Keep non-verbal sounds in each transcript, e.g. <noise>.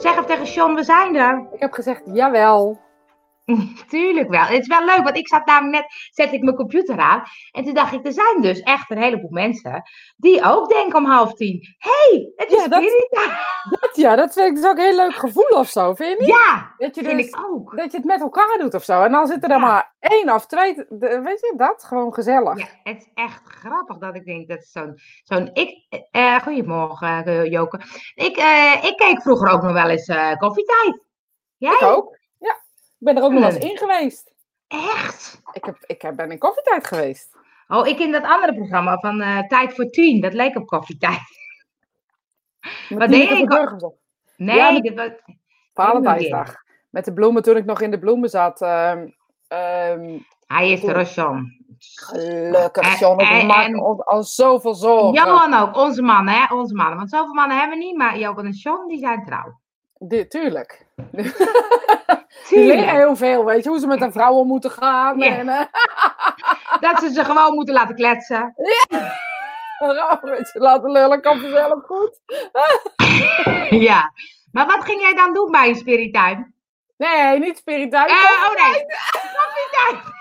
zeg even tegen Sean, we zijn er. Ik heb gezegd, jawel. <laughs> Tuurlijk wel. Het is wel leuk, want ik zat namelijk net, zet ik mijn computer aan. En toen dacht ik, er zijn dus echt een heleboel mensen die ook denken om half tien. Hé, hey, het is Ja, dat-. Dat, ja, dat vind ik dus ook een heel leuk gevoel of zo, vind je niet? Ja, Dat je, vind dus, ik ook. dat je het met elkaar doet of zo. En dan zitten er Ja. maar één of twee, weet je dat? Gewoon gezellig. Ja, het is echt grappig dat ik denk dat zo'n. zo'n ik, eh, goedemorgen, eh, Joke. Ik, eh, ik keek vroeger ook nog wel eens koffietijd. Jij? Ik ook. Ik ben er ook nog eens Nee. in geweest. Echt? Ik, heb, ik heb- ben in koffietijd geweest. Oh, ik in dat andere programma van eh, Tijd voor Tien. Dat leek op koffietijd. Met Wat deed op. Nee, Ja, met- dit was. Valentijnsdag. Met de bloemen toen ik nog in de bloemen zat. ehm, ehm, Hij is Goed. er, Sean. gelukkig, John. Ik en- maak en- ons al zoveel zorgen. Johan ook, onze mannen, hè? Onze mannen. Want zoveel mannen hebben we niet, maar Johan en Sean, die zijn trouw. <laughs> Die- tuurlijk. Die leren heel veel, weet je, hoe ze met een vrouw om moeten gaan. Ja. En, eh, <laughs> Dat ze ze gewoon moeten laten kletsen. <laughs> weet je, laten lullen kan vanzelf goed. Ja. Maar wat ging jij dan doen bij een spirituin? Nee, niet spiritueel. Eh, oh nee, koffietijd.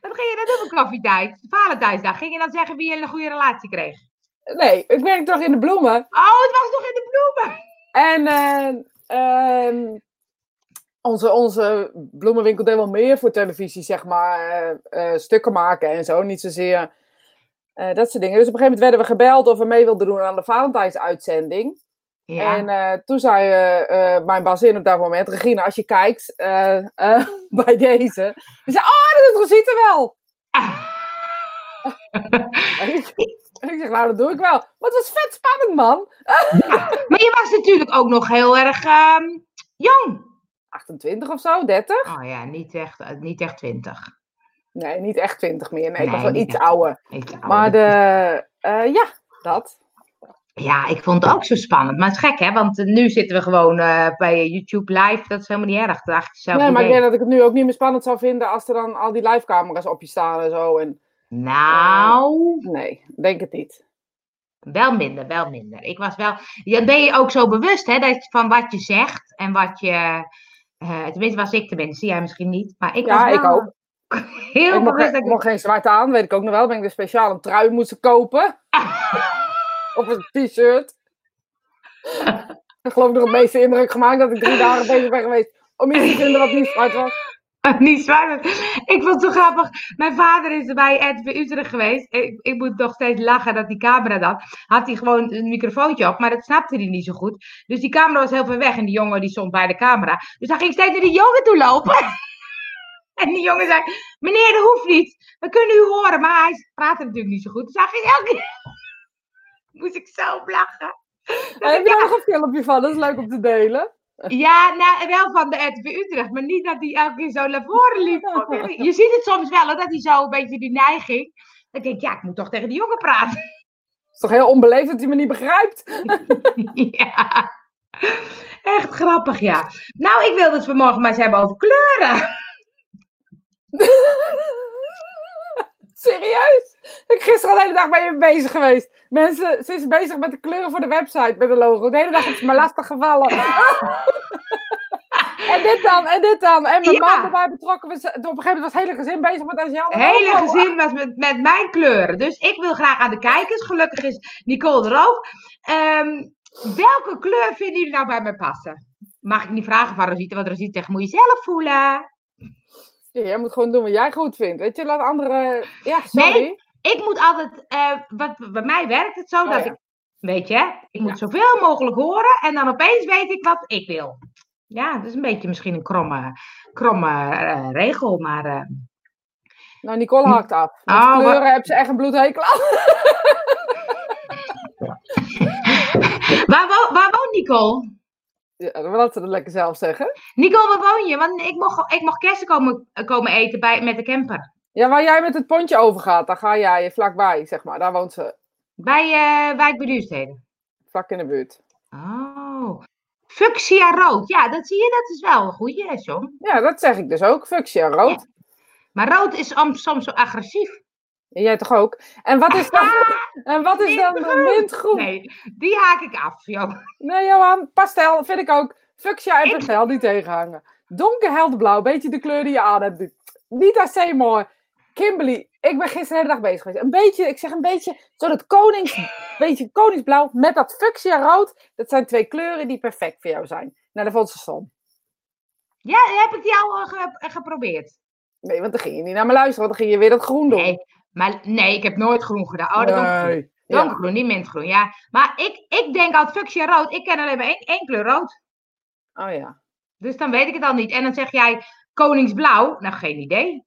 Wat ging je dan doen voor koffietijd? Valentijnsdag. Ging je dan zeggen wie je een goede relatie kreeg? Nee, ik werk toch in de bloemen. Oh, het was toch in de bloemen? En eh, ehm, onze, onze bloemenwinkel deed wel meer voor televisie, zeg maar. eh, eh, stukken maken en zo, niet zozeer dat soort dingen. Dus op een gegeven moment werden we gebeld of we mee wilden doen aan de Valentijnsuitzending. Ja. En toen zei mijn bazin op dat moment, Regina, als je kijkt <laughs> bij deze. Zei, oh, dat ziet er wel. <laughs> <laughs> En ik, <laughs> en ik zeg, nou, dat doe ik wel. Maar het was vet spannend, man. Maar je was natuurlijk ook nog heel erg ehm, jong. 28 of zo, 30? Oh ja, niet echt, eh, niet echt twintig. Nee, niet echt 20 meer. Nee, ik was wel iets ouder. Iets ouder. Maar de, eh, ja, dat. Ja, ik vond het ook zo spannend. Maar het is gek, hè? Want eh, nu zitten we gewoon bij YouTube live. Dat is helemaal niet erg. Dat is eigenlijk hetzelfde Nee, maar ik denk dat ik het nu ook niet meer spannend zou vinden als er dan al die livecamera's op je staan en zo. En, Nou, nee, denk het niet. wel minder, wel minder. Ik was wel... Ja, ben je ook zo bewust, hè? Dat, van wat je zegt en wat je... eh, tenminste, was ik tenminste. Jij misschien niet. Maar ik Ja, was ik wel ook. <laughs> heel Ik mocht, dat ik mocht geen zwart aan, weet ik ook nog wel. Ben ik dus speciaal een trui moesten kopen. <laughs> of een t-shirt. ik geloof nog het meeste indruk gemaakt dat ik drie dagen bezig ben geweest om iets te vinden wat niet zwart was. <laughs> Niet zwaar. Ik vond het zo grappig. Mijn vader is er bij RTV Utrecht geweest. Ik, ik moet nog steeds lachen dat die camera dan. Had hij gewoon een microfoontje op, maar dat snapte hij niet zo goed. Dus die camera was heel ver weg en die jongen die stond bij de camera. Dus hij ging steeds naar die jongen toe lopen. <laughs> En die jongen zei: Meneer, dat hoeft niet. We kunnen u horen. Maar hij praatte natuurlijk niet zo goed. Dus hij ging elke keer. <laughs> Moest ik zo lachen. Dat heb ik je daar nog een filmpje van? Dat is leuk om te delen. Ja, nou, wel van de RTV Utrecht, maar niet dat hij elke keer zo naar voren liep. Je ziet het soms wel, hoor, dat hij zo een beetje die neiging. Dan denk ik, ja, ik moet toch tegen die jongen praten. Het is toch heel onbeleefd dat hij me niet begrijpt? <laughs> ja, echt grappig, ja. Nou, ik wilde het vanmorgen maar eens hebben over kleuren. <laughs> Serieus? Ik gisteren de hele dag bij je bezig geweest. Mensen, ze is bezig met de kleuren voor de website, met de logo. De hele dag is het me lastig gevallen. <laughs> en dit dan, en dit dan. En mijn Ja. man erbij betrokken. Op een gegeven moment was het hele gezin bezig met Asiane. Het hele gezin was met, met mijn kleuren. Dus ik wil graag aan de kijkers. Gelukkig is Nicole er ook. Ehm, welke kleur vinden jullie nou bij mij passen? Mag ik niet vragen van Rosita, want Rosita zegt, moet je zelf voelen. Ja, jij moet gewoon doen wat jij goed vindt. Weet je, laat anderen... Ja, sorry. Ik moet altijd, eh, wat, bij mij werkt het zo Oh, dat ja. ik, weet je, ik moet zoveel mogelijk horen en dan opeens weet ik wat ik wil. Ja, dat is een beetje misschien een kromme, kromme eh, regel, maar eh, Nou, Nicole hakt af. Met Oh, kleuren maar- heb ze echt een bloedhekel aan. <laughs> waar, wo- waar woont Nicole? Wil ze dat lekker zelf zeggen. Nicole, waar woon je? Want ik mocht, ik mocht kersen komen, komen eten bij, met de camper. Ja, waar jij met het pontje overgaat, daar ga jij vlakbij, zeg maar. Daar woont ze, Bij uh, Wijk vlak in de buurt. Oh. Fuchsia rood. Ja, dat zie je, dat is wel een goeie, hè, John. Ja, dat zeg ik dus ook. Fuchsia rood. Maar rood is soms zo agressief. Jij toch ook? En wat is dan, en wat is dan de mintgroen? Nee, die haak ik af, joh. Nee, Johan, pastel vind ik ook. Fuchsia en pastel die tegenhangen. Donker blauw, beetje de kleur die je aan hebt. Niet AC mooi. Kimberly, ik ben gisteren de hele dag bezig geweest. Een beetje, ik zeg een beetje, zo dat konings, beetje koningsblauw met dat fuchsia rood. Dat zijn twee kleuren die perfect voor jou zijn. Dat vond ze stom. Ja, heb ik die al ge geprobeerd? Nee, want dan ging je niet naar me luisteren, want dan ging je weer dat groen doen. Nee, maar, nee ik heb nooit groen gedaan. Oh, dat nee. donkergroen. niet mintgroen, ja. Maar ik, ik denk altijd fuchsia rood. Ik ken alleen maar één, één kleur rood. Oh ja. Dus dan weet ik het al niet. En dan zeg jij koningsblauw. Nou, geen idee.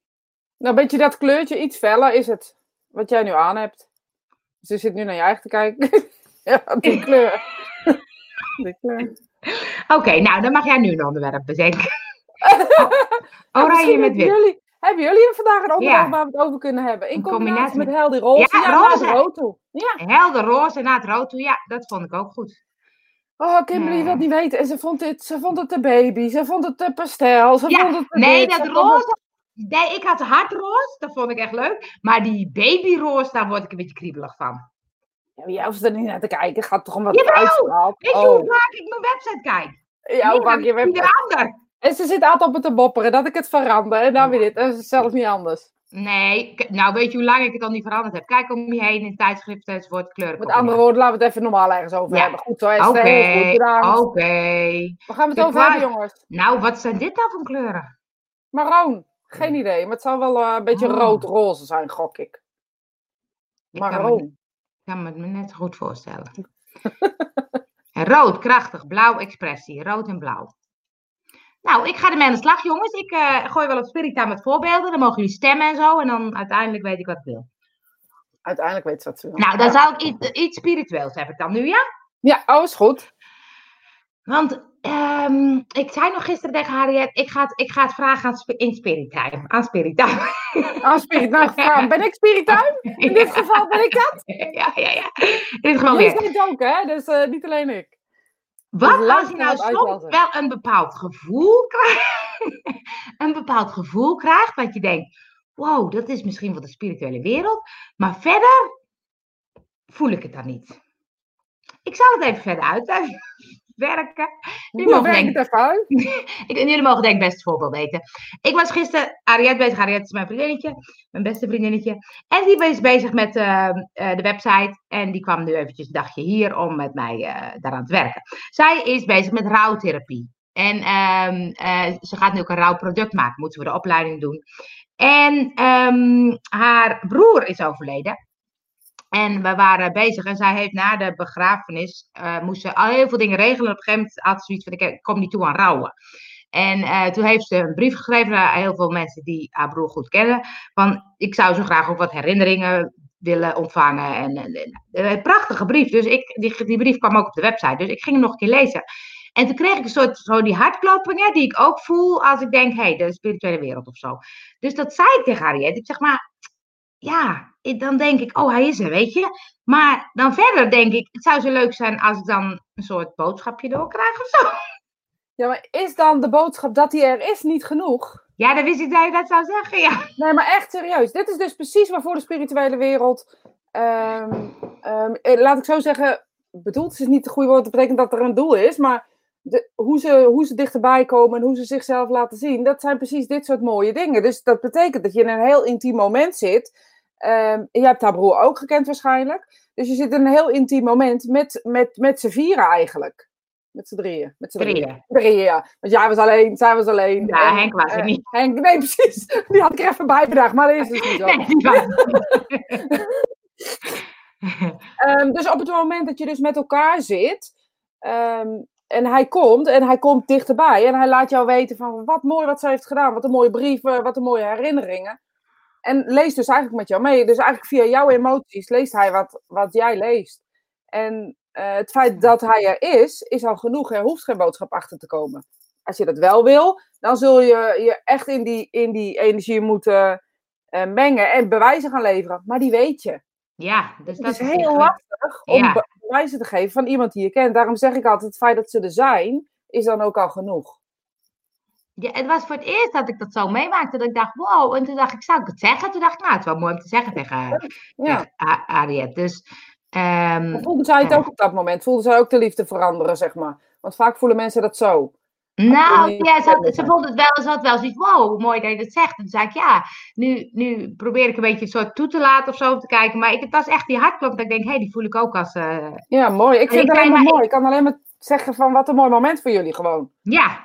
Nou, een beetje dat kleurtje, iets feller is het. Wat jij nu aan hebt. Dus je zit nu naar je eigen te kijken. <laughs> ja, die <laughs> kleur. <laughs> die kleur. Oké, nou, dan mag jij nu een onderwerp bedenken. Oranje met wit. Jullie, hebben jullie vandaag een onderwerp waar we het over kunnen hebben? In, combinatie, met, helder roze. Ja, ja roze. rood toe. Ja. Helder roze na het rood toe. Ja, dat vond ik ook goed. Oh, Kimberly wil niet weten. En ze vond, het, ze vond het de baby. Ze vond het de pastel. Ze ja, vond het nee, dat roze. Nee, ik had hardroos. Dat vond ik echt leuk. Maar die babyroos, daar word ik een beetje kriebelig van. Ja, jij hoeft er niet naar te kijken. Gaat toch om wat Jawel! uitstraalt. Weet je hoe vaak ik mijn website kijk? Ja, hoe vaak je website... En ze zit altijd op het te bopperen dat ik het verander. En dan weer dit. Dat is zelfs niet anders. Nee, nou weet je hoe lang ik het al niet veranderd heb. Kijk om je heen in tijdschriften enzovoort, kleuren. Met andere woorden, laten we het even normaal ergens over hebben. Goed hoor, Oké, oké. Okay. Waar gaan we het over hebben, jongens? Nou, wat zijn dit nou voor kleuren? Maroon. Geen idee, maar het zal wel uh, een beetje oh. rood-roze zijn, gok ik. Maroon. Ik kan me, me net goed voorstellen. <laughs> rood, krachtig, blauw, expressie. Rood en blauw. Nou, ik ga ermee aan de slag, jongens. Ik uh, gooi wel op Spirita met voorbeelden. Dan mogen jullie stemmen en zo. En dan uiteindelijk weet ik wat ik wil. Uiteindelijk weet ze wat ze wil. Nou, dan zou ik iets, iets spiritueels heb ik dan nu, ja? Ja, alles goed. Want um, ik zei nog gisteren tegen Harriet, ik ga het, ik ga het vragen aan, in Spirit Time. Aan Spirit Time. <laughs> Aan Spirit Time. Ben ik Spirit Time? <laughs> In dit geval ben ik dat? Ja, ja, ja. In dit geval weer. Jullie ook, hè? Dus uh, niet alleen ik. Wat dus als je nou soms wel een bepaald gevoel krijgt, <laughs> een bepaald gevoel krijgt, dat je denkt, wow, dat is misschien van de spirituele wereld, maar verder voel ik het dan niet. Ik zal het even verder uitleggen werken. Jullie mogen <laughs> denk, ik, jullie mogen denk ik best het voorbeeld weten. Ik was gisteren, Ariette bezig, Ariette is mijn vriendinnetje, mijn beste vriendinnetje. En die was bezig met uh, de website en die kwam nu eventjes een dagje hier om met mij uh, daaraan te werken. Zij is bezig met rouwtherapie. En uh, ze gaat nu ook een rouwproduct maken, moeten we de opleiding doen. En ehm, haar broer is overleden. En we waren bezig en zij heeft na de begrafenis, uh, moest ze al heel veel dingen regelen. Op een gegeven moment had ze zoiets van, ik kom niet toe aan rouwen. En uh, toen heeft ze een brief geschreven naar heel veel mensen die haar broer goed kennen. Van, ik zou zo graag ook wat herinneringen willen ontvangen. En, en, een prachtige brief. Dus ik, die, die brief kwam ook op de website. Dus ik ging hem nog een keer lezen. En toen kreeg ik een soort zo die hartkloppingen die ik ook voel als ik denk, hé, hey, de spirituele wereld of zo. Dus dat zei ik tegen Harriet. Ik zeg maar, ja, dan denk ik, oh, hij is er, weet je. Maar dan verder denk ik, het zou zo leuk zijn als ik dan een soort boodschapje doorkrijg of zo. Ja, maar is dan de boodschap dat hij er is niet genoeg? Ja, dan wist ik dat je dat zou zeggen, ja. Nee, maar echt serieus. Dit is dus precies waarvoor de spirituele wereld, um, laat ik zo zeggen, bedoeld is niet het goede woord, dat betekent dat er een doel is, maar de, hoe, ze, hoe ze dichterbij komen en hoe ze zichzelf laten zien, dat zijn precies dit soort mooie dingen. Dus dat betekent dat je in een heel intiem moment zit. Um, je hebt haar broer ook gekend waarschijnlijk. Dus je zit in een heel intiem moment met, met, met z'n vieren eigenlijk. Met z'n drieën. Met z'n drieën. drieën. ja. Want jij was alleen, zij was alleen. Ja, Henk was er uh, niet. Henk, nee, precies. Die had ik er even bij bedacht, maar dat is dus niet zo. Nee, um, <laughs> dus op het moment dat je dus met elkaar zit, um, en hij komt en hij komt dichterbij en hij laat jou weten van wat mooi wat ze heeft gedaan, wat een mooie brieven, wat een mooie herinneringen. En leest dus eigenlijk met jou mee. Dus eigenlijk via jouw emoties leest hij wat, wat jij leest. En uh, het feit dat hij er is, is al genoeg. Er hoeft geen boodschap achter te komen. Als je dat wel wil, dan zul je je echt in die, in die energie moeten uh, mengen en bewijzen gaan leveren. Maar die weet je. Ja, dus dat het is heel lastig om ja. bewijzen te geven van iemand die je kent. Daarom zeg ik altijd, het feit dat ze er zijn, is dan ook al genoeg. Ja, het was voor het eerst dat ik dat zo meemaakte. Dat ik dacht, wow. En toen dacht ik, zou ik het zeggen? Toen dacht ik, nou, het is wel mooi om te zeggen tegen, Ja. tegen. Dus, ehm, Voelde zij het ook op dat moment? Voelde zij ook de liefde veranderen, zeg maar? Want vaak voelen mensen dat zo. nou, ja, ze, vond het wel, ze had wel zoiets, wow, hoe mooi dat je dat zegt. En toen zei ik, ja, nu, nu probeer ik een beetje een soort toe te laten of zo om te kijken. Maar ik, het was echt die hartklop dat ik denk, hé, hey, die voel ik ook als, eh, Ja, mooi. Ik vind het alleen maar maar- mooi. Ik kan alleen maar zeggen van wat een mooi moment voor jullie gewoon. ja,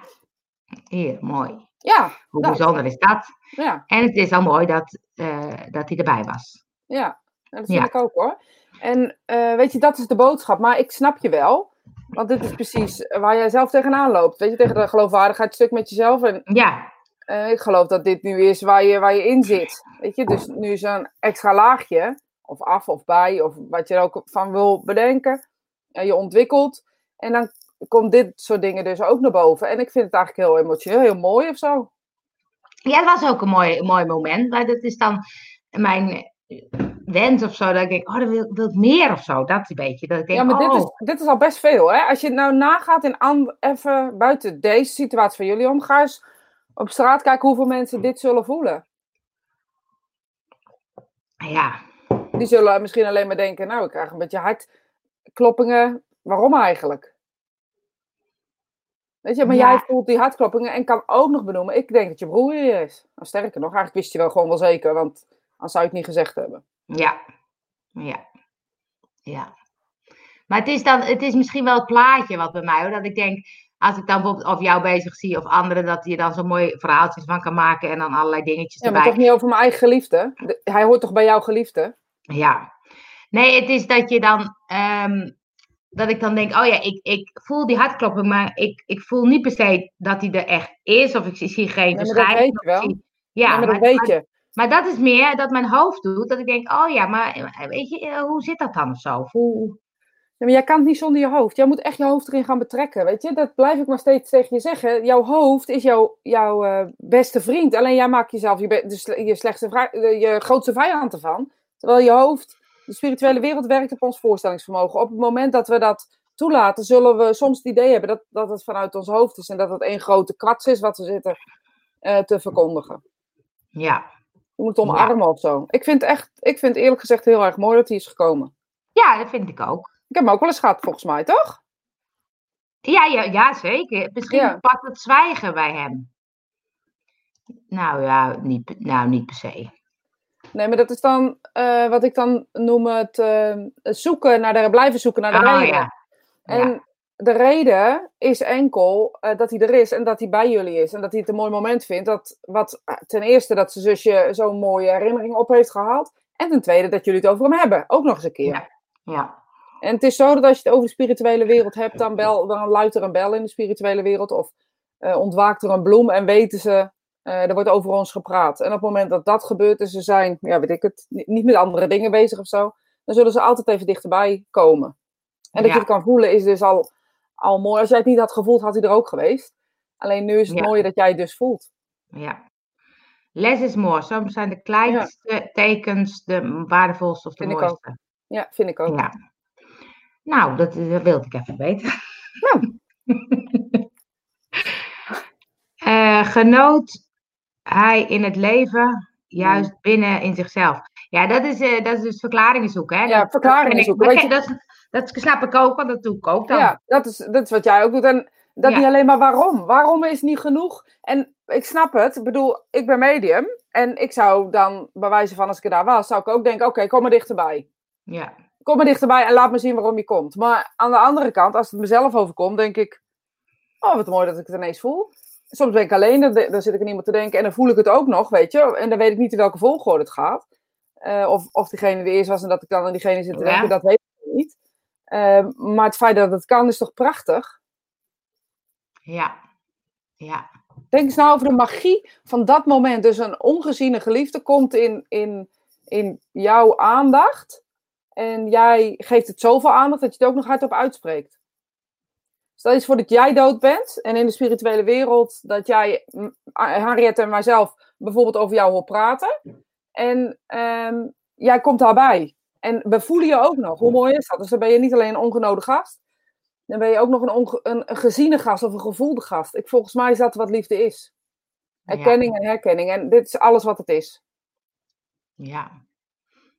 heel mooi. Ja, Hoe Nou, bijzonder is dat? ja, En het is al mooi dat, eh, dat hij erbij was. ja. Dat vind Ja. ik ook hoor. En eh, weet je, dat is de boodschap. Maar ik snap je wel. Want dit is precies waar jij zelf tegenaan loopt. Weet je, tegen de geloofwaardigheidsstuk met jezelf. En Ja, eh, ik geloof dat dit nu is waar je, waar je in zit. Weet je, dus nu is er een extra laagje. Of af of bij. Of wat je er ook van wil bedenken. En je ontwikkelt. En dan komt dit soort dingen dus ook naar boven. En ik vind het eigenlijk heel emotioneel. Heel mooi of zo. Ja, het was ook een mooi, mooi moment. Maar dat is dan mijn wens of zo. Dat ik denk, oh, dan wil, wil ik meer of zo. Dat een beetje. Dat ik denk, Ja, maar oh, dit, is, dit is al best veel, hè? Als je het nou nagaat in an- even buiten deze situatie van jullie om, ga eens op straat kijken hoeveel mensen dit zullen voelen. ja, Die zullen misschien alleen maar denken, nou, ik krijg een beetje hartkloppingen. Waarom eigenlijk? Weet je, maar Ja. jij voelt die hartkloppingen en kan ook nog benoemen, ik denk dat je broer hier is. Nou, sterker nog, eigenlijk wist je wel gewoon wel zeker, want anders zou je het niet gezegd hebben. ja, ja, ja. Maar het is dan, het is misschien wel het plaatje wat bij mij, hoor. Dat ik denk, als ik dan bijvoorbeeld of jou bezig zie of anderen, dat je dan zo'n mooi verhaaltje van kan maken en dan allerlei dingetjes Ja, maar erbij. toch niet over mijn eigen geliefde? De- hij hoort toch bij jouw geliefde? Ja. Nee, het is dat je dan. ehm, dat ik dan denk, oh ja, ik, ik voel die hartklopping, maar ik, ik voel niet per se dat hij er echt is. Of ik zie, geen verschijning. Ja, maar dat weet je. maar dat is meer dat mijn hoofd doet. Dat ik denk, oh ja, maar eh, weet je, eh, hoe zit dat dan of zo? Hoe... Ja, maar jij kan het niet zonder je hoofd. Jij moet echt je hoofd erin gaan betrekken, weet je. Dat blijf ik maar steeds tegen je zeggen. Jouw hoofd is jouw, jouw eh, beste vriend. Alleen jij maakt jezelf je, je, slechtste je grootste vijand ervan. Terwijl je hoofd, de spirituele wereld werkt op ons voorstellingsvermogen. Op het moment dat we dat toelaten, zullen we soms het idee hebben dat, dat het vanuit ons hoofd is. En dat het één grote kwats is wat we zitten eh, te verkondigen. Ja. Je moet het omarmen of zo. Ik vind, echt, ik vind eerlijk gezegd heel erg mooi dat hij is gekomen. ja, dat vind ik ook. Ik heb hem ook wel eens gehad, volgens mij, toch? Ja, ja, ja zeker. Misschien Ja. pakt het zwijgen bij hem. Nou ja, niet, nou, niet per se. Nee, maar dat is dan eh, wat ik dan noem het eh, zoeken naar de, blijven zoeken naar de Oh, reden. ja. En de reden is enkel eh, dat hij er is en dat hij bij jullie is. En dat hij het een mooi moment vindt. Dat, wat, ten eerste dat zijn zusje zo'n mooie herinnering op heeft gehaald. En ten tweede dat jullie het over hem hebben. Ook nog eens een keer. Ja. Ja. En het is zo dat als je het over de spirituele wereld hebt, dan, bel, dan luidt er een bel in de spirituele wereld. Of ontwaakt er een bloem en weten ze, eh, er wordt over ons gepraat. En op het moment dat dat gebeurt en ze zijn, ja, weet ik het, ni- niet met andere dingen bezig of zo, dan zullen ze altijd even dichterbij komen. En dat Ja. je het kan voelen is dus al, al mooi. Als jij het niet had gevoeld, had hij er ook geweest. Alleen nu is het Ja. mooie dat jij het dus voelt. Ja. Less is more. Soms zijn de kleinste tekens de waardevolste of de Vind ik ook. mooiste. Ja, vind ik ook. Ja. Nou, dat, eh, wilde ik even weten. Nou. <laughs> Eh, genoot hij in het leven juist Hmm. binnen in zichzelf? Ja, dat is, eh, dat is dus verklaringen zoeken. Hè? Ja, verklaringen zoeken, Dat, weet je- dat, dat snap ik ook, want dat doe ik ook dan. Ja, dat is, dat is wat jij ook doet. En dat Ja. niet alleen maar waarom. Waarom is niet genoeg? En ik snap het. Ik bedoel, ik ben medium. En ik zou dan, bij wijze van als ik er daar was, zou ik ook denken, oké, kom maar dichterbij. Ja. Kom maar dichterbij en laat me zien waarom je komt. Maar aan de andere kant, als het mezelf overkomt, denk ik, oh, wat mooi dat ik het ineens voel. Soms ben ik alleen, dan, dan zit ik aan iemand te denken en dan voel ik het ook nog, weet je. En dan weet ik niet in welke volgorde het gaat. Eh, of, of diegene de eerst was en dat ik dan aan diegene zit te Ja. denken, dat weet ik niet. Eh, maar het feit dat het kan, is toch prachtig? Ja. Ja. Denk eens nou over de magie van dat moment. Dus een ongeziene geliefde komt in, in, in jouw aandacht. En jij geeft het zoveel aandacht dat je het ook nog hardop uitspreekt. Stel eens voor dat jij dood bent. En in de spirituele wereld dat jij, m, Harriet en mijzelf, bijvoorbeeld over jou hoort praten. En ehm, jij komt daarbij. En we voelen je ook nog. Hoe mooi is dat? Dus dan ben je niet alleen een ongenode gast. Dan ben je ook nog een, een geziene gast of een gevoelde gast. Ik, volgens mij is dat wat liefde is. Erkenning en herkenning. En dit is alles wat het is. Ja.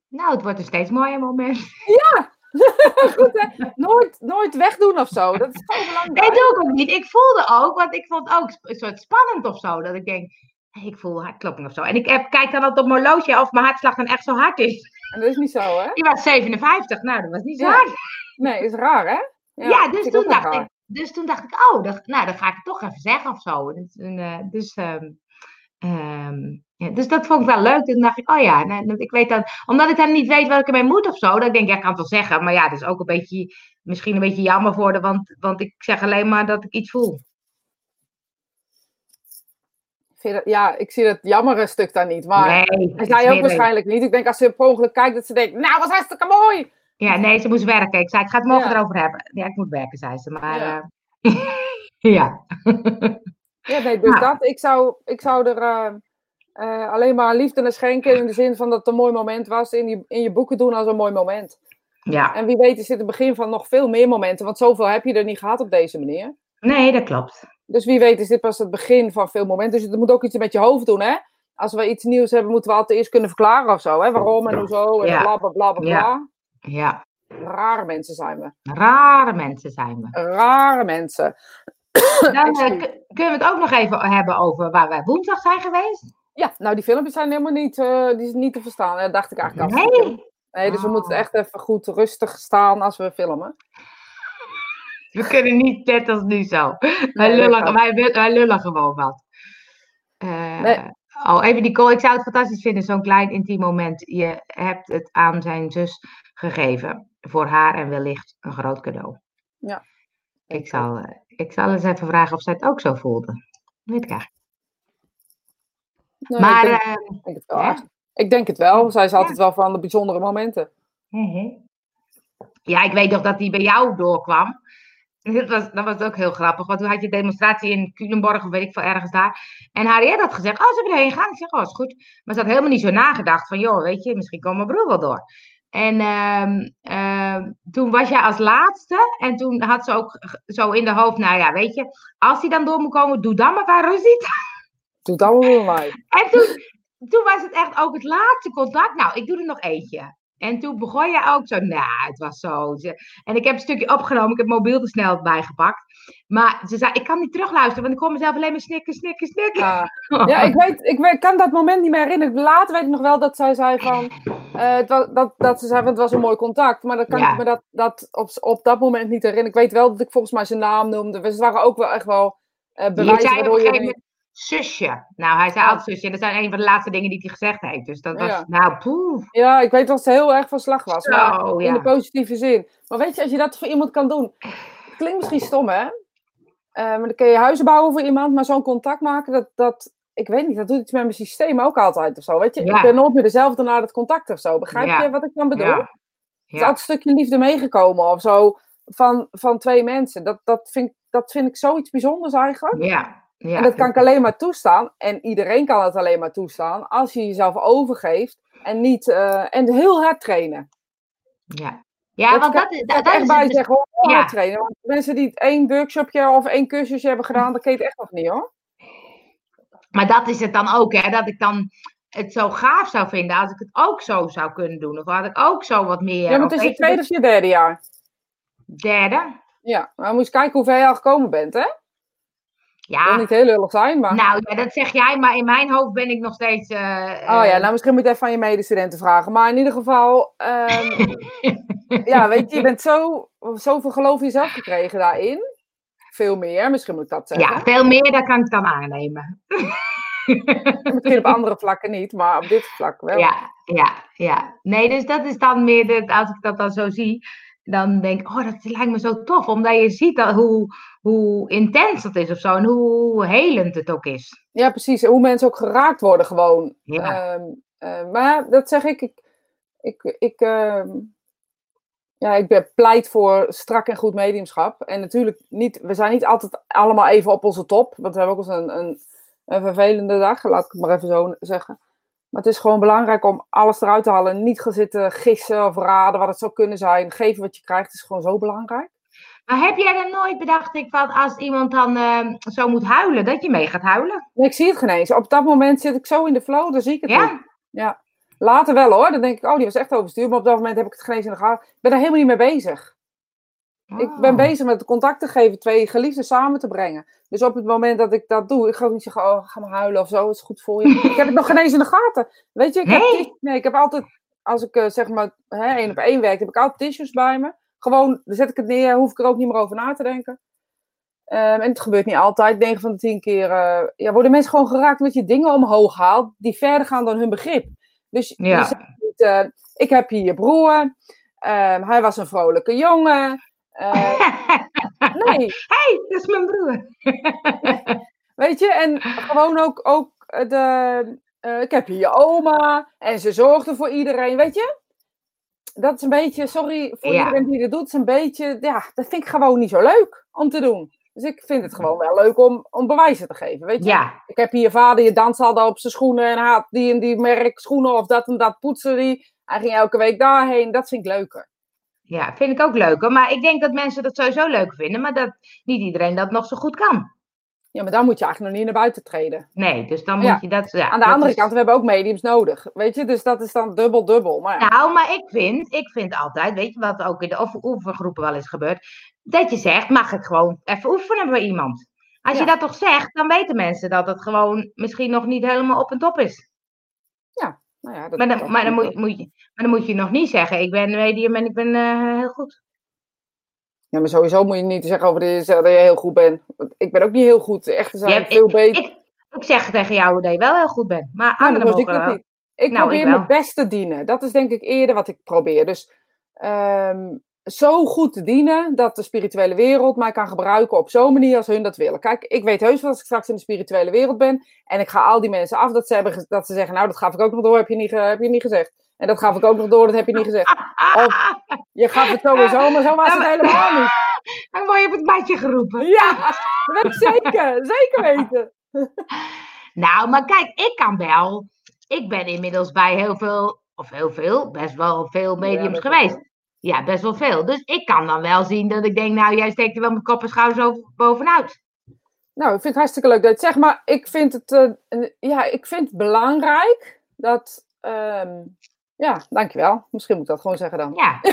Nou, het wordt een steeds mooier moment. Ja! <laughs> Goed, hè? Nooit, nooit wegdoen of zo. Dat is gewoon belangrijk. Nee, doe ik ook niet. Ik voelde ook, want ik vond het ook een soort spannend of zo. Dat ik denk, hey, ik voel hartklopping of zo. En ik heb, kijk dan altijd op mijn horloge of mijn hartslag dan echt zo hard is. En dat is niet zo, hè? Die was 57. Nou, dat was niet zo Ja. hard. Nee, is raar, hè? Ja, dus, vind ik toen dacht raar. ik, dus toen dacht ik, oh, dat, nou, dan ga ik het toch even zeggen of zo. Dus, eh, dus, ehm, ehm, ja, dus dat vond ik wel leuk. Toen dacht ik, oh ja, nou, ik weet dan, omdat ik dan niet weet wat ik ermee moet of zo. Dan denk ik, ja, ik kan het wel zeggen. Maar ja, dat is ook een beetje, misschien een beetje jammer voor de, want, want ik zeg alleen maar dat ik iets voel. Dat- Ja, ik zie het jammere stuk daar niet. Maar nee, en zij ook waarschijnlijk niet. Ik denk als ze per ongeluk kijkt, dat ze denkt, nou, wat hartstikke mooi! Ja, nee, ze moest werken. Ik zei, ik ga het morgen Ja. erover hebben. Ja, ik moet werken, zei ze. Maar Ja. <laughs> ja. <laughs> Ja, nee, dus Nou. dat, ik zou, ik zou er eh, eh, alleen maar liefde naar schenken. In de zin van dat het een mooi moment was. In, die, in je boeken doen als een mooi moment. ja. En wie weet is dit het begin van nog veel meer momenten. Want zoveel heb je er niet gehad op deze manier. Nee, dat klopt. Dus wie weet is dit pas het begin van veel momenten. Dus het moet ook iets met je hoofd doen, hè? Als we iets nieuws hebben, moeten we altijd eerst kunnen verklaren of zo, hè? Waarom en hoezo en Ja. bla bla bla. bla. Ja. Ja. Rare mensen zijn we. Rare mensen zijn we. Rare mensen. <coughs> Dan eh, kunnen we het ook nog even hebben over waar wij woensdag zijn geweest. Ja, nou die filmpjes zijn helemaal niet, eh, die is niet te verstaan. Dat dacht ik eigenlijk al. Nee. Nee, dus we Oh. moeten echt even goed rustig staan als we filmen. We kunnen niet net als nu zo. Nee, lullen, kan. wij, wij lullen gewoon wat. Nee. Oh, even Nicole, ik zou het fantastisch vinden, zo'n klein intiem moment. Je hebt het aan zijn zus gegeven. Voor haar en wellicht een groot cadeau. Ja. Ik zal, ik zal eens even vragen of zij het ook zo voelde. Weet ik eigenlijk. Nee, maar, ik, denk, eh, ik denk het wel. ik denk het wel. Zij is altijd wel van de bijzondere momenten. Ja, ik weet nog dat die bij jou doorkwam. Dat was, dat was ook heel grappig, want toen had je demonstratie in Culemborg, of weet ik veel, ergens daar. En Harriet had gezegd, oh, ze willen heen gaan. Ik zeg, oh, is goed. Maar ze had helemaal niet zo nagedacht van, joh, weet je, misschien komt mijn broer wel door. En ehm, ehm, toen was jij als laatste. En toen had ze ook zo in de hoofd, nou ja, weet je, als hij dan door moet komen, doe dan maar waar Rosita. <laughs> Doe wel bij mij. En toen, toen was het echt ook het laatste contact. Nou, ik doe er nog eentje. En toen begon je ook zo, nou, het was zo. Ze- En ik heb een stukje opgenomen, ik heb mobiel er snel bijgepakt. Maar ze zei, ik kan niet terugluisteren, want ik kon mezelf alleen maar snikken, snikken, snikken. Ja, ja ik, weet, ik weet, kan dat moment niet meer herinneren. Later weet ik nog wel dat zij zei van... eh, het was, dat, dat ze zei, want het was een mooi contact. Maar dan kan Ja. ik me dat, dat op, op dat moment niet herinneren. Ik weet wel dat ik volgens mij zijn naam noemde. We waren ook wel echt wel Je bewijzen waardoor je... zusje. Nou, hij zei altijd zusje. En dat zijn een van de laatste dingen die hij gezegd heeft. Dus dat was, Ja. nou, poeh. Ja, ik weet dat ze heel erg van slag was. Maar in de positieve zin. Maar weet je, als je dat voor iemand kan doen... Het klinkt misschien stom, hè? Eh, maar dan kun je huizen bouwen voor iemand. Maar zo'n contact maken, dat... dat ik weet niet, dat doet iets met mijn systeem ook altijd of zo. Weet je, Ja. ik ben nooit meer dezelfde na het contact of zo. Begrijp Ja. je wat ik dan bedoel? Ja. Er is altijd een stukje liefde meegekomen of zo van, van twee mensen. Dat, dat, vind, ik- dat vind ik zoiets bijzonders eigenlijk. Ja. Ja. En dat kan ik alleen maar toestaan. En iedereen kan het alleen maar toestaan als je jezelf overgeeft en niet en heel hard trainen. Ja, ja Dat want kan- dat, is- Dat dat, dat echt is bij het dus- zeggen, heel ja. hard trainen. Want mensen die één workshopje of één cursusje hebben gedaan, dat keet echt nog niet hoor. Maar dat is het dan ook, hè? Dat ik dan het zo gaaf zou vinden als ik het ook zo zou kunnen doen. Of had ik ook zo wat meer. Ja, maar of het is je je, tweede of je derde jaar. Derde. Ja, maar moet je kijken hoe ver je al gekomen bent, hè? Ja, niet heel lullig zijn, maar... nou ja, dat zeg jij, maar in mijn hoofd ben ik nog steeds. eh, Oh ja, eh, nou misschien moet je even aan je medestudenten vragen. Maar in ieder geval, ehm, <laughs> ja, weet je, je bent zo, zoveel geloof in jezelf gekregen daarin. Veel meer, misschien moet ik dat zeggen. ja, veel meer, dat kan ik dan aannemen. <laughs> Misschien op andere vlakken niet, maar op dit vlak wel. Ja, ja, ja. Nee, dus dat is dan meer, de, als ik dat dan zo zie, dan denk ik, oh, dat lijkt me zo tof. Omdat je ziet dat, hoe, hoe intens dat is of zo. En hoe helend het ook is. Ja, precies. En hoe mensen ook geraakt worden gewoon. Ja. Ehm, eh, maar dat zeg ik, ik, ik, ik, ehm, ja, ik ben pleit voor strak en goed mediumschap. En natuurlijk, niet, we zijn niet altijd allemaal even op onze top. Want we hebben ook eens een, een, een vervelende dag, laat ik het maar even zo zeggen. Maar het is gewoon belangrijk om alles eruit te halen. Niet gaan zitten gissen of raden wat het zou kunnen zijn. Geven wat je krijgt is gewoon zo belangrijk. Maar heb jij dan nooit bedacht, ik, van als iemand dan uh, zo moet huilen, dat je mee gaat huilen? Nee, ik zie het geen eens. Op dat moment zit ik zo in de flow, dan zie ik het Ja? niet. Ja. Later wel hoor. Dan denk ik, oh, die was echt overstuur. Maar op dat moment heb ik het geen eens in de gaten. Ik ben daar helemaal niet mee bezig. Ik ben Oh. bezig met contact te geven, twee geliefden samen te brengen. Dus op het moment dat ik dat doe, ik ga ook niet zeggen, oh, ga maar huilen of zo, is goed voor je. ik heb het nog geen eens in de gaten. Weet je, ik, heb, Nee? tis- nee, ik heb altijd, als ik eh, zeg maar hè, één op één werk, heb ik altijd tissues bij me. Gewoon, dan zet ik het neer, hoef ik er ook niet meer over na te denken. Ehm, en het gebeurt niet altijd, 9 van de 10 keer eh, ja, worden mensen gewoon geraakt met je dingen omhoog haalt, die verder gaan dan hun begrip. Dus je zegt niet, eh, ik heb hier je broer, ehm, hij was een vrolijke jongen. Eh, nee, <laughs> hey, dat is mijn broer. <laughs> Weet je, en gewoon ook, ook de. eh, ik heb hier je oma en ze zorgde voor iedereen, weet je? Dat is een beetje, sorry voor Ja. iedereen die dat doet, is een beetje, ja, dat vind ik gewoon niet zo leuk om te doen. Dus ik vind het gewoon wel leuk om, om bewijzen te geven, weet je? Ja, Ik heb hier je vader, je danst al op zijn schoenen en had die en die merk schoenen of dat en dat poetsen die. Hij ging elke week daarheen, dat vind ik leuker. Ja, vind ik ook leuk hoor. Maar ik denk dat mensen dat sowieso leuk vinden, maar dat niet iedereen dat nog zo goed kan. Ja, maar dan moet je eigenlijk nog niet naar buiten treden. Nee, dus dan Ja. moet je dat... Ja, Aan de andere is- kant, we hebben ook mediums nodig, weet je? Dus dat is dan dubbel dubbel. Maar ja. Nou, maar ik vind, ik vind altijd, weet je wat ook in de oefen- oefengroepen wel eens gebeurt, dat je zegt, mag ik gewoon even oefenen bij iemand? Als je Ja. dat toch zegt, dan weten mensen dat het gewoon misschien nog niet helemaal op en top is. Nou ja, dat, Maar dan, maar dan, moet, ik moet je, maar dan moet je nog niet zeggen, ik ben medium en ik ben eh, heel goed. Ja, maar sowieso moet je niet zeggen over de, dat je heel goed bent. Want ik ben ook niet heel goed. De echte zijn Ja, veel beter. Ik, ik zeg tegen jou dat je wel heel goed bent, maar anderen zie ik mogen wel. niet. Ik Nou, probeer ik mijn best te dienen. Dat is denk ik eerder wat ik probeer. Dus ehm, zo goed te dienen dat de spirituele wereld mij kan gebruiken op zo'n manier als hun dat willen. Kijk, ik weet heus wel als ik straks in de spirituele wereld ben en ik ga al die mensen af dat ze, hebben, dat ze zeggen, nou dat gaf ik ook nog door, heb je niet, heb je niet gezegd. En dat gaf ik ook nog door, dat heb je niet gezegd. Of je gaf het sowieso, maar zo was het helemaal niet. <laughs> Dan word je op het badje geroepen. Ja, dat zeker. Zeker weten. Nou, maar kijk, ik kan wel. Ik ben inmiddels bij heel veel, of heel veel, best wel veel mediums geweest. Ja, best wel veel. Dus ik kan dan wel zien dat ik denk, nou, jij steekt er wel met kop en schouders over, bovenuit. Nou, ik vind het hartstikke leuk dat je het zegt, maar ik vind het, eh, een- ja, ik vind het belangrijk dat, ehm, ja, dankjewel. Misschien moet ik dat gewoon zeggen dan. Ja. <laughs>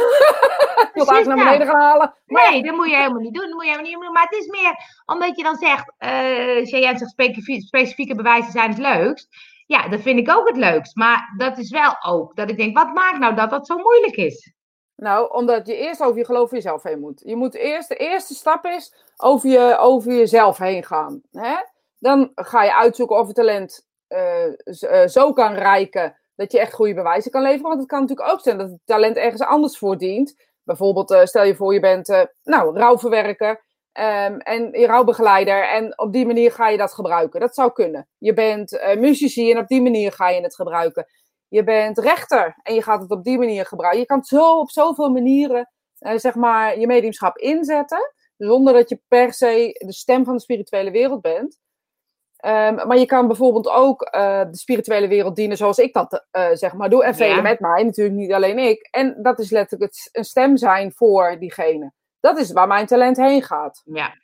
Ik wil het eigenlijk naar beneden gaan halen. Maar Nee, dat moet je helemaal niet doen. Dat moet je helemaal niet doen. Maar het is meer omdat je dan zegt, eh jij zegt specifie- specifieke bewijzen zijn het leukst. Ja, dat vind ik ook het leukst. Maar dat is wel ook dat ik denk, wat maakt nou dat dat zo moeilijk is? Nou, omdat je eerst over je geloof voor jezelf heen moet. Je moet eerst, de eerste stap is over, je, over jezelf heen gaan. Hè? Dan ga je uitzoeken of het talent eh, eh, zo kan rijken dat je echt goede bewijzen kan leveren. Want het kan natuurlijk ook zijn dat het talent ergens anders voor dient. Bijvoorbeeld, eh, stel je voor je bent eh, nou, rouwverwerker ehm, en je rouwbegeleider. En op die manier ga je dat gebruiken. Dat zou kunnen. Je bent muzici en op die manier ga je het gebruiken. Je bent rechter en je gaat het op die manier gebruiken. Je kan het zo op zoveel manieren eh, zeg maar, je mediumschap inzetten. Zonder dat je per se de stem van de spirituele wereld bent. Ehm, maar je kan bijvoorbeeld ook eh, de spirituele wereld dienen zoals ik dat eh, zeg maar doe. En velen Ja. met mij, natuurlijk niet alleen ik. En dat is letterlijk het, een stem zijn voor diegene. Dat is waar mijn talent heen gaat. Ja,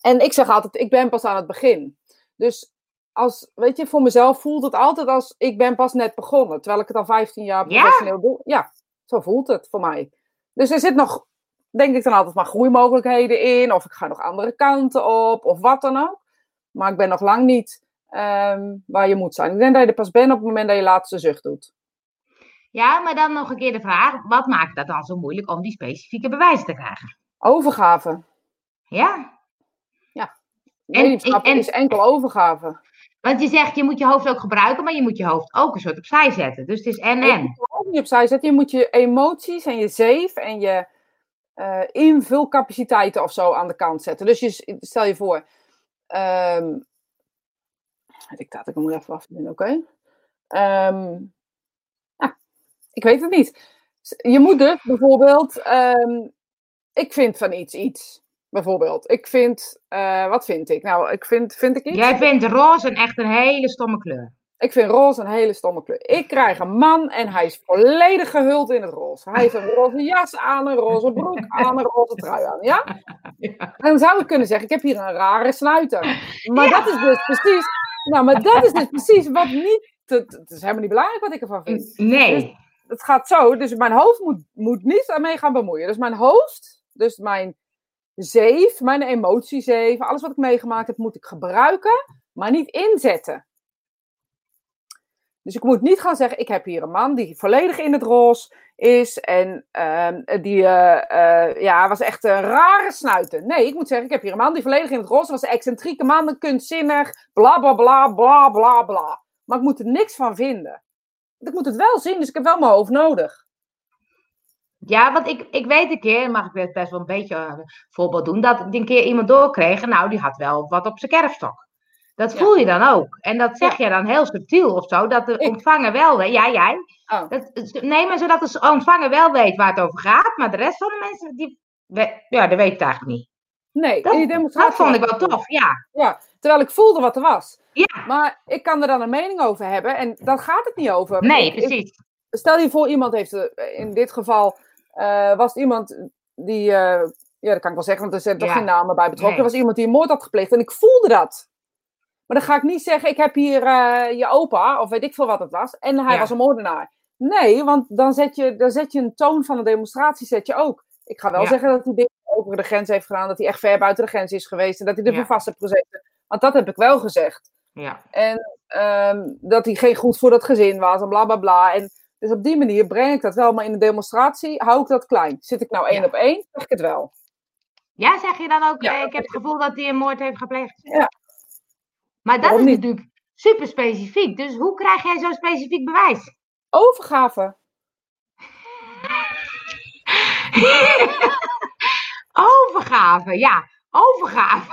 En ik zeg altijd, ik ben pas aan het begin. Dus als, weet je, voor mezelf voelt het altijd als ik ben pas net begonnen. Terwijl ik het al 15 jaar Ja? professioneel doe. Ja, zo voelt het voor mij. Dus er zit nog, denk ik dan altijd maar groeimogelijkheden in. Of ik ga nog andere kanten op. Of wat dan ook. Maar ik ben nog lang niet ehm, waar je moet zijn. Ik denk dat je er pas bent op het moment dat je laatste zucht doet. ja, maar dan nog een keer de vraag, wat maakt dat dan zo moeilijk om die specifieke bewijzen te krijgen? Overgave. Ja, En- Mediumschap en- is enkel overgave. Want je zegt, je moet je hoofd ook gebruiken, maar je moet je hoofd ook een soort opzij zetten. Dus het is en En je moet je ook niet opzij zetten. Je moet je emoties en je zeef en je eh, invulcapaciteiten of zo aan de kant zetten. Dus je, stel je voor. ehm dictaat, ik moet even afvinden, oké? Ehm, ah, ik weet het niet. Je moet dus bijvoorbeeld. ehm, ik vind van iets iets. Bijvoorbeeld. Ik vind. eh, wat vind ik? Nou, ik vind. Vind ik iets? Jij vindt roze een echt een hele stomme kleur. Ik vind roze een hele stomme kleur. Ik krijg een man en hij is volledig gehuld in het roze. Hij heeft een roze jas aan, een roze broek aan, een roze trui aan. Ja? Ja. En dan zou ik kunnen zeggen, ik heb hier een rare snuiter. Maar dat is dus precies... Nou, maar dat is dus precies wat niet... Het, het is helemaal niet belangrijk wat ik ervan vind. Nee. Het gaat zo, dus mijn hoofd moet, moet niet daarmee gaan bemoeien. Dus mijn hoofd, dus mijn zeef, mijn emotiezeef, alles wat ik meegemaakt heb, moet ik gebruiken, maar niet inzetten. Dus ik moet niet gaan zeggen, ik heb hier een man die volledig in het roze is en ehm, die eh, eh, ja, was echt een rare snuiter. Nee, ik moet zeggen, ik heb hier een man die volledig in het roze was, een excentrieke man, kunstzinnig, bla bla bla bla bla bla. Maar ik moet er niks van vinden. Ik moet het wel zien, dus ik heb wel mijn hoofd nodig. Ja, want ik, ik weet een keer, mag ik best- best wel een beetje eh, voorbeeld doen, dat ik een keer iemand doorkreeg, nou, die had wel wat op zijn kerfstok. Dat Ja. voel je dan ook. En dat zeg je dan heel subtiel of zo, dat de ontvanger wel weet. Ja, jij. Oh. Dat, nee, maar zodat de ontvanger wel weet waar het over gaat, maar de rest van de mensen, die, ja, dat weet het eigenlijk niet. Nee, Dat, in die demonstratie dat vond ik wel tof, ja. Ja, terwijl ik voelde wat er was. Ja, Maar ik kan er dan een mening over hebben en daar gaat het niet over. nee, Ik- ik- precies. stel je voor, iemand heeft, eh, in dit geval eh, was het iemand die, eh, ja, dat kan ik wel zeggen, want er zijn toch Ja. geen namen bij betrokken. Nee. Er was iemand die een moord had gepleegd en ik voelde dat. Maar dan ga ik niet zeggen, ik heb hier eh, je opa, of weet ik veel wat het was, en hij Ja. was een moordenaar. Nee, want dan zet, je, dan zet je een toon van een demonstratie, zet je ook. Ik ga wel Ja. zeggen dat hij dingen over de grens heeft gedaan, dat hij echt ver buiten de grens is geweest en dat hij er Ja. voor vast heeft gezeten. Want dat heb ik wel gezegd. Ja. En ehm, dat hij geen goed voor dat gezin was en bla bla bla. En dus op die manier breng ik dat wel, maar in de demonstratie hou ik dat klein. Zit ik nou één Ja. op één, zeg ik het wel. ja, zeg je dan ook, Ja, eh, ik heb het gevoel dat hij een moord heeft gepleegd? Ja. Maar dat Waarom is niet? natuurlijk super specifiek. Dus hoe krijg jij zo'n specifiek bewijs? Overgave. <laughs> Overgave, ja. Overgave.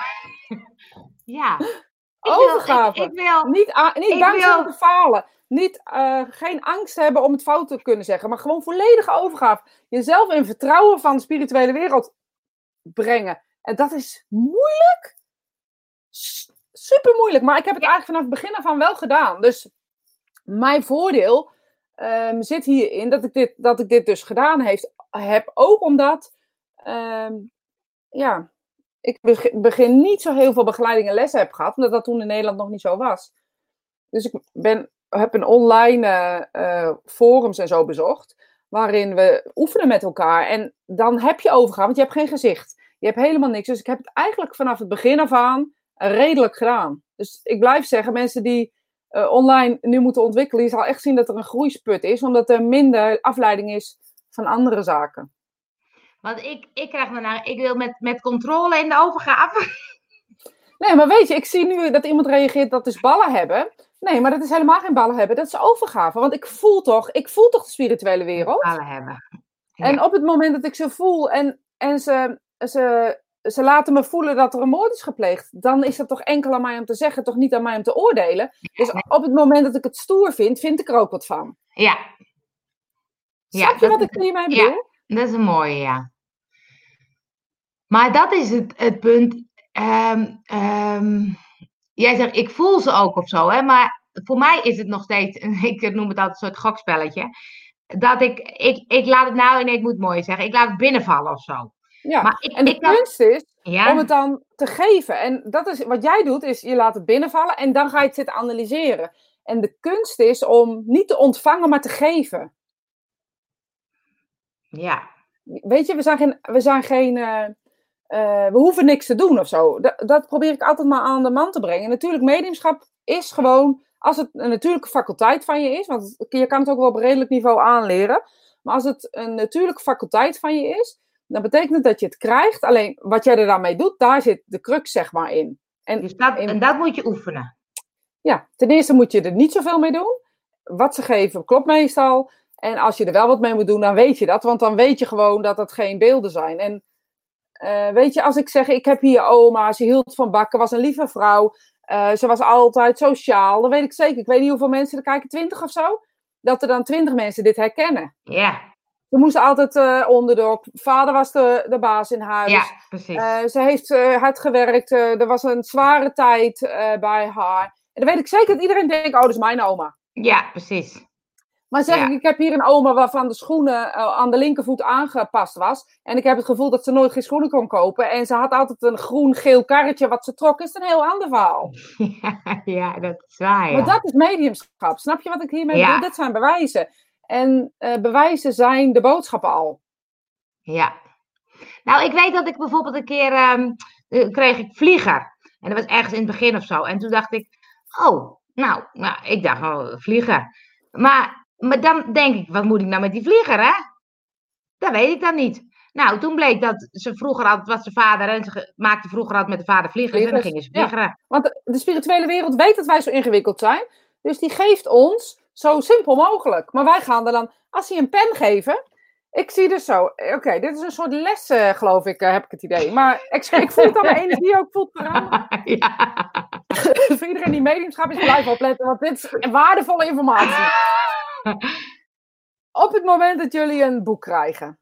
<laughs> ja. Ik wil- Overgave. ik, ik wil, Niet, niet bang wil- te falen. Niet, eh, geen angst hebben om het fout te kunnen zeggen. Maar gewoon volledige overgave. Jezelf in vertrouwen van de spirituele wereld brengen. En dat is moeilijk. Super moeilijk. Maar ik heb het eigenlijk vanaf het begin af aan wel gedaan. Dus mijn voordeel ehm, zit hierin dat ik dit, dat ik dit dus gedaan heeft, heb. Ook omdat ehm, ja, ik beg- begin niet zo heel veel begeleiding en lessen heb gehad. Omdat dat toen in Nederland nog niet zo was. Dus ik ben, heb een online eh, eh, forums en zo bezocht. Waarin we oefenen met elkaar. En dan heb je overgaan, want je hebt geen gezicht. Je hebt helemaal niks. Dus ik heb het eigenlijk vanaf het begin af aan redelijk gedaan. Dus ik blijf zeggen, mensen die eh, online nu moeten ontwikkelen, je zal echt zien dat er een groeisput is. Omdat er minder afleiding is van andere zaken. want ik, ik krijg daarna, ik wil met, met controle in de overgave. Nee, maar weet je, ik zie nu dat iemand reageert dat is ballen hebben. Nee, maar dat is helemaal geen ballen hebben. Dat is overgave. Want ik voel toch, ik voel toch de spirituele wereld. Alle hebben. Ja. En op het moment dat ik ze voel en, en ze, ze, ze laten me voelen dat er een moord is gepleegd, dan is dat toch enkel aan mij om te zeggen, toch niet aan mij om te oordelen. Dus op het moment dat ik het stoer vind, vind ik er ook wat van. Ja. Ja, Snap je wat ik hiermee ja. bedoel? Dat is een mooie, ja. Maar dat is het, het punt. Ehm, jij zegt, ik voel ze ook of zo, hè? Maar voor mij is het nog steeds, <laughs> ik noem het altijd een soort gokspelletje. Dat ik, ik, ik laat het nou, nee, ik moet het mooi zeggen, ik laat het binnenvallen of zo. Ja. Maar ik, En de ik kunst is ja, om het dan te geven. En dat is wat jij doet, is je laat het binnenvallen en dan ga je het zitten analyseren. En de kunst is om niet te ontvangen, maar te geven. ja, Weet je, we zijn geen. We, zijn geen eh, eh, we hoeven niks te doen of zo. Dat, dat probeer ik altijd maar aan de man te brengen. Natuurlijk, mediumschap is gewoon. Als het een natuurlijke faculteit van je is, want je kan het ook wel op redelijk niveau aanleren. Maar als het een natuurlijke faculteit van je is, dan betekent het dat je het krijgt. Alleen wat jij er dan mee doet, daar zit de crux zeg maar in. En dus dat, in- en dat moet je oefenen. ja, ten eerste moet je er niet zoveel mee doen. Wat ze geven klopt meestal. En als je er wel wat mee moet doen, dan weet je dat. Want dan weet je gewoon dat het geen beelden zijn. En eh, weet je, als ik zeg, ik heb hier oma, ze hield van bakken, was een lieve vrouw. eh, ze was altijd sociaal. Dan weet ik zeker. Ik weet niet hoeveel mensen er kijken, twintig of zo. Dat er dan twintig mensen dit herkennen. Ja, Ze moesten altijd eh onderdok. Vader was de, de baas in huis. ja, precies. Ze heeft hard gewerkt. er was een zware tijd bij haar. dan weet ik zeker dat iedereen denkt, oh, dat is mijn oma. Ja, precies. Maar zeg Ja. ik, ik heb hier een oma waarvan de schoenen eh, aan de linkervoet aangepast was. En ik heb het gevoel dat ze nooit geen schoenen kon kopen. En ze had altijd een groen-geel karretje wat ze trok. Is een heel ander verhaal. <laughs> ja, dat is waar. Ja. Maar dat is mediumschap. Snap je wat ik hiermee bedoel? Dit zijn bewijzen. En eh, bewijzen zijn de boodschappen al. Ja. Nou, ik weet dat ik bijvoorbeeld een keer ehm, eh, kreeg ik vlieger. En dat was ergens in het begin of zo. En toen dacht ik, oh, nou, nou ik dacht, oh, vlieger. Maar, maar dan denk ik, wat moet ik nou met die vlieger, hè? Dat weet ik dan niet. Nou, toen bleek dat ze vroeger altijd, was de vader en ze maakte vroeger altijd met de vader vliegers. En dan gingen ze ja. vliegeren. Want de, spirituele wereld weet dat wij zo ingewikkeld zijn. Dus die geeft ons zo simpel mogelijk. Maar wij gaan er dan, als ze een pen geven. Ik zie dus zo, oké, dit is een soort les, eh, geloof ik, eh, heb ik het idee. Maar ik, ik voel het aan mijn energie ook, voelt veranderen. <laughs> ja. <laughs> Voor iedereen die mediumschap is, blijf opletten, want dit is waardevolle informatie. <laughs> Op het moment dat jullie een boek krijgen.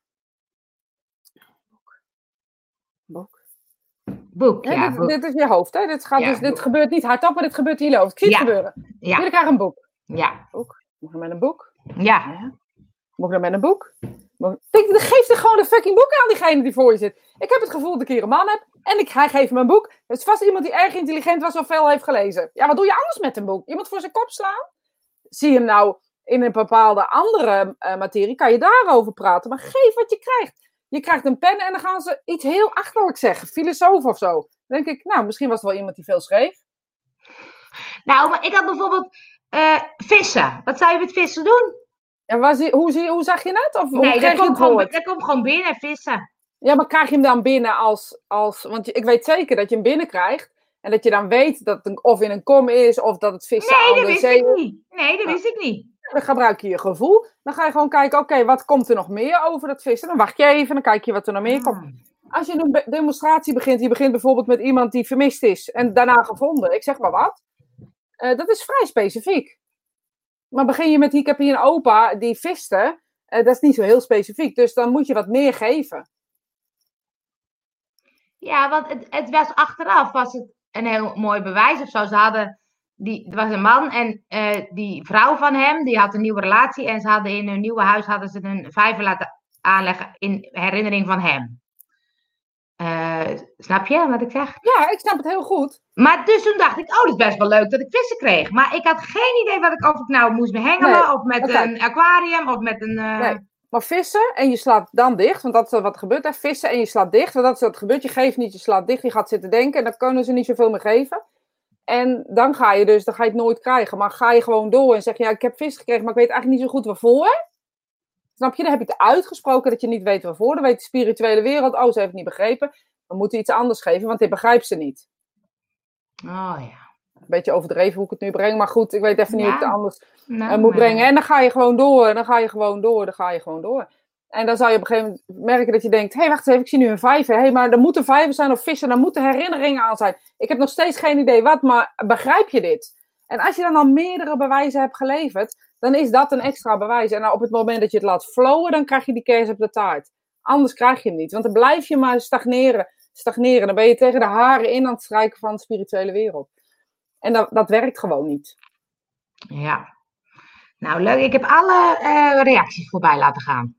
Boek. Boek, ja. dit, boek. dit is je hoofd, hè? Dit, gaat Ja, dus, dit boek. gebeurt niet hardop, maar dit gebeurt in je hoofd. Ik zie het Ja. gebeuren. Ja, Jullie krijgen een boek. ja, Moet ik met een boek? ja. Moet ik dan met een boek? Denk, geef er gewoon een fucking boek aan diegene die voor je zit. Ik heb het gevoel dat ik hier een man heb. En ik, hij geeft me een boek. Het is vast iemand die erg intelligent was of veel heeft gelezen. Ja, wat doe je anders met een boek? Iemand voor zijn kop slaan? Zie je hem nou in een bepaalde andere eh, materie, kan je daarover praten. Maar geef wat je krijgt. Je krijgt een pen en dan gaan ze iets heel achterlijk zeggen. Filosoof of zo. Dan denk ik, nou, misschien was het wel iemand die veel schreef. Nou, maar ik had bijvoorbeeld eh, vissen. Wat zou je met vissen doen? En waar zie, hoe, zie, hoe zag je het? Of Nee, dat je komt, gewoon, dat komt gewoon binnen, vissen. Ja, maar krijg je hem dan binnen als, als... Want ik weet zeker dat je hem binnenkrijgt. En dat je dan weet dat het of in een kom is, of dat het vissen Nee, aan dat de wist zee ik is. niet. Nee, dat wist ik niet. Dan gebruik je je gevoel. Dan ga je gewoon kijken, oké, wat komt er nog meer over dat vissen? Dan wacht je even, dan kijk je wat er nog meer komt. Ah. Als je een demonstratie begint, je begint bijvoorbeeld met iemand die vermist is en daarna gevonden. Ik zeg maar wat. Eh, dat is vrij specifiek. Maar begin je met, ik heb hier een opa die viste. eh, dat is niet zo heel specifiek. Dus dan moet je wat meer geven. Ja, want het, het was achteraf was het een heel mooi bewijs of zo. Ze hadden, die, er was een man en eh, die vrouw van hem, die had een nieuwe relatie. En ze hadden in hun nieuwe huis hadden ze een vijver laten aanleggen in herinnering van hem. Eh, snap je wat ik zeg? Ja, ik snap het heel goed. Maar dus toen dacht ik, oh, dat is best wel leuk dat ik vissen kreeg. Maar ik had geen idee wat ik, of ik nou moest behengelen, Nee, of met een aquarium, of met een... eh, Nee. Maar vissen en je slaat dan dicht, want dat is wat gebeurt. Hè? Vissen en je slaat dicht, want dat is wat gebeurt. Je geeft niet, je slaat dicht, je gaat zitten denken en dan kunnen ze niet zoveel meer geven. En dan ga je dus, dan ga je het nooit krijgen. Maar ga je gewoon door en zeg je, ja, ik heb vis gekregen, maar ik weet eigenlijk niet zo goed waarvoor. Snap je? Dan heb je het uitgesproken dat je niet weet waarvoor. Dan weet de spirituele wereld, oh, ze heeft het niet begrepen. We moeten iets anders geven, want dit begrijpt ze niet. Oh ja. Een beetje overdreven hoe ik het nu breng, maar goed, ik weet even niet hoe ik het anders Nou, eh, moet brengen. En dan ga je gewoon door, en dan ga je gewoon door, dan ga je gewoon door. En dan zou je op een gegeven moment merken dat je denkt, hé, hey, wacht even, ik zie nu een vijver. Hé, hey, maar er moeten vijver zijn of vissen, er moeten herinneringen aan zijn. Ik heb nog steeds geen idee wat, maar begrijp je dit? En als je dan al meerdere bewijzen hebt geleverd, dan is dat een extra bewijs. En op het moment dat je het laat flowen, dan krijg je die kers op de taart. Anders krijg je hem niet, want dan blijf je maar stagneren. stagneren. Dan ben je tegen de haren in aan het strijken van de spirituele wereld. En dat, dat werkt gewoon niet. Ja. Nou, leuk. Ik heb alle eh, reacties voorbij laten gaan.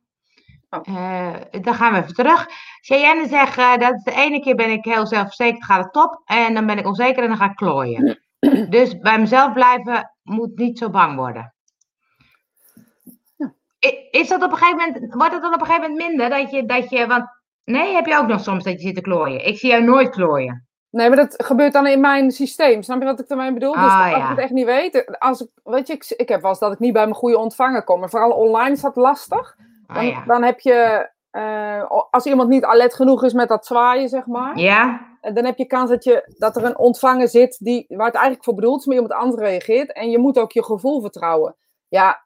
Oh. Eh, dan gaan we even terug. Cheyenne zegt, eh, dat de ene keer ben ik heel zelfverzekerd, gaat het top. En dan ben ik onzeker en dan ga ik klooien. <clears throat> dus bij mezelf blijven moet niet zo bang worden. Is dat op een gegeven moment, wordt het dan op een gegeven moment minder? Dat je, dat je, want nee, heb je ook nog soms dat je zit te klooien. Ik zie jou nooit klooien. Nee, maar dat gebeurt dan in mijn systeem. Snap je wat ik ermee bedoel? Dus Ah, als ja. ik het echt niet weet, als ik, weet je, ik, ik heb wel eens dat ik niet bij mijn goede ontvanger kom. En vooral online is dat lastig. Ah, Dan, ja. dan heb je, eh, als iemand niet alert genoeg is met dat zwaaien, zeg maar. ja? En dan heb je kans dat, je, dat er een ontvanger zit die, waar het eigenlijk voor bedoeld is, maar iemand anders reageert. En je moet ook je gevoel vertrouwen. Ja,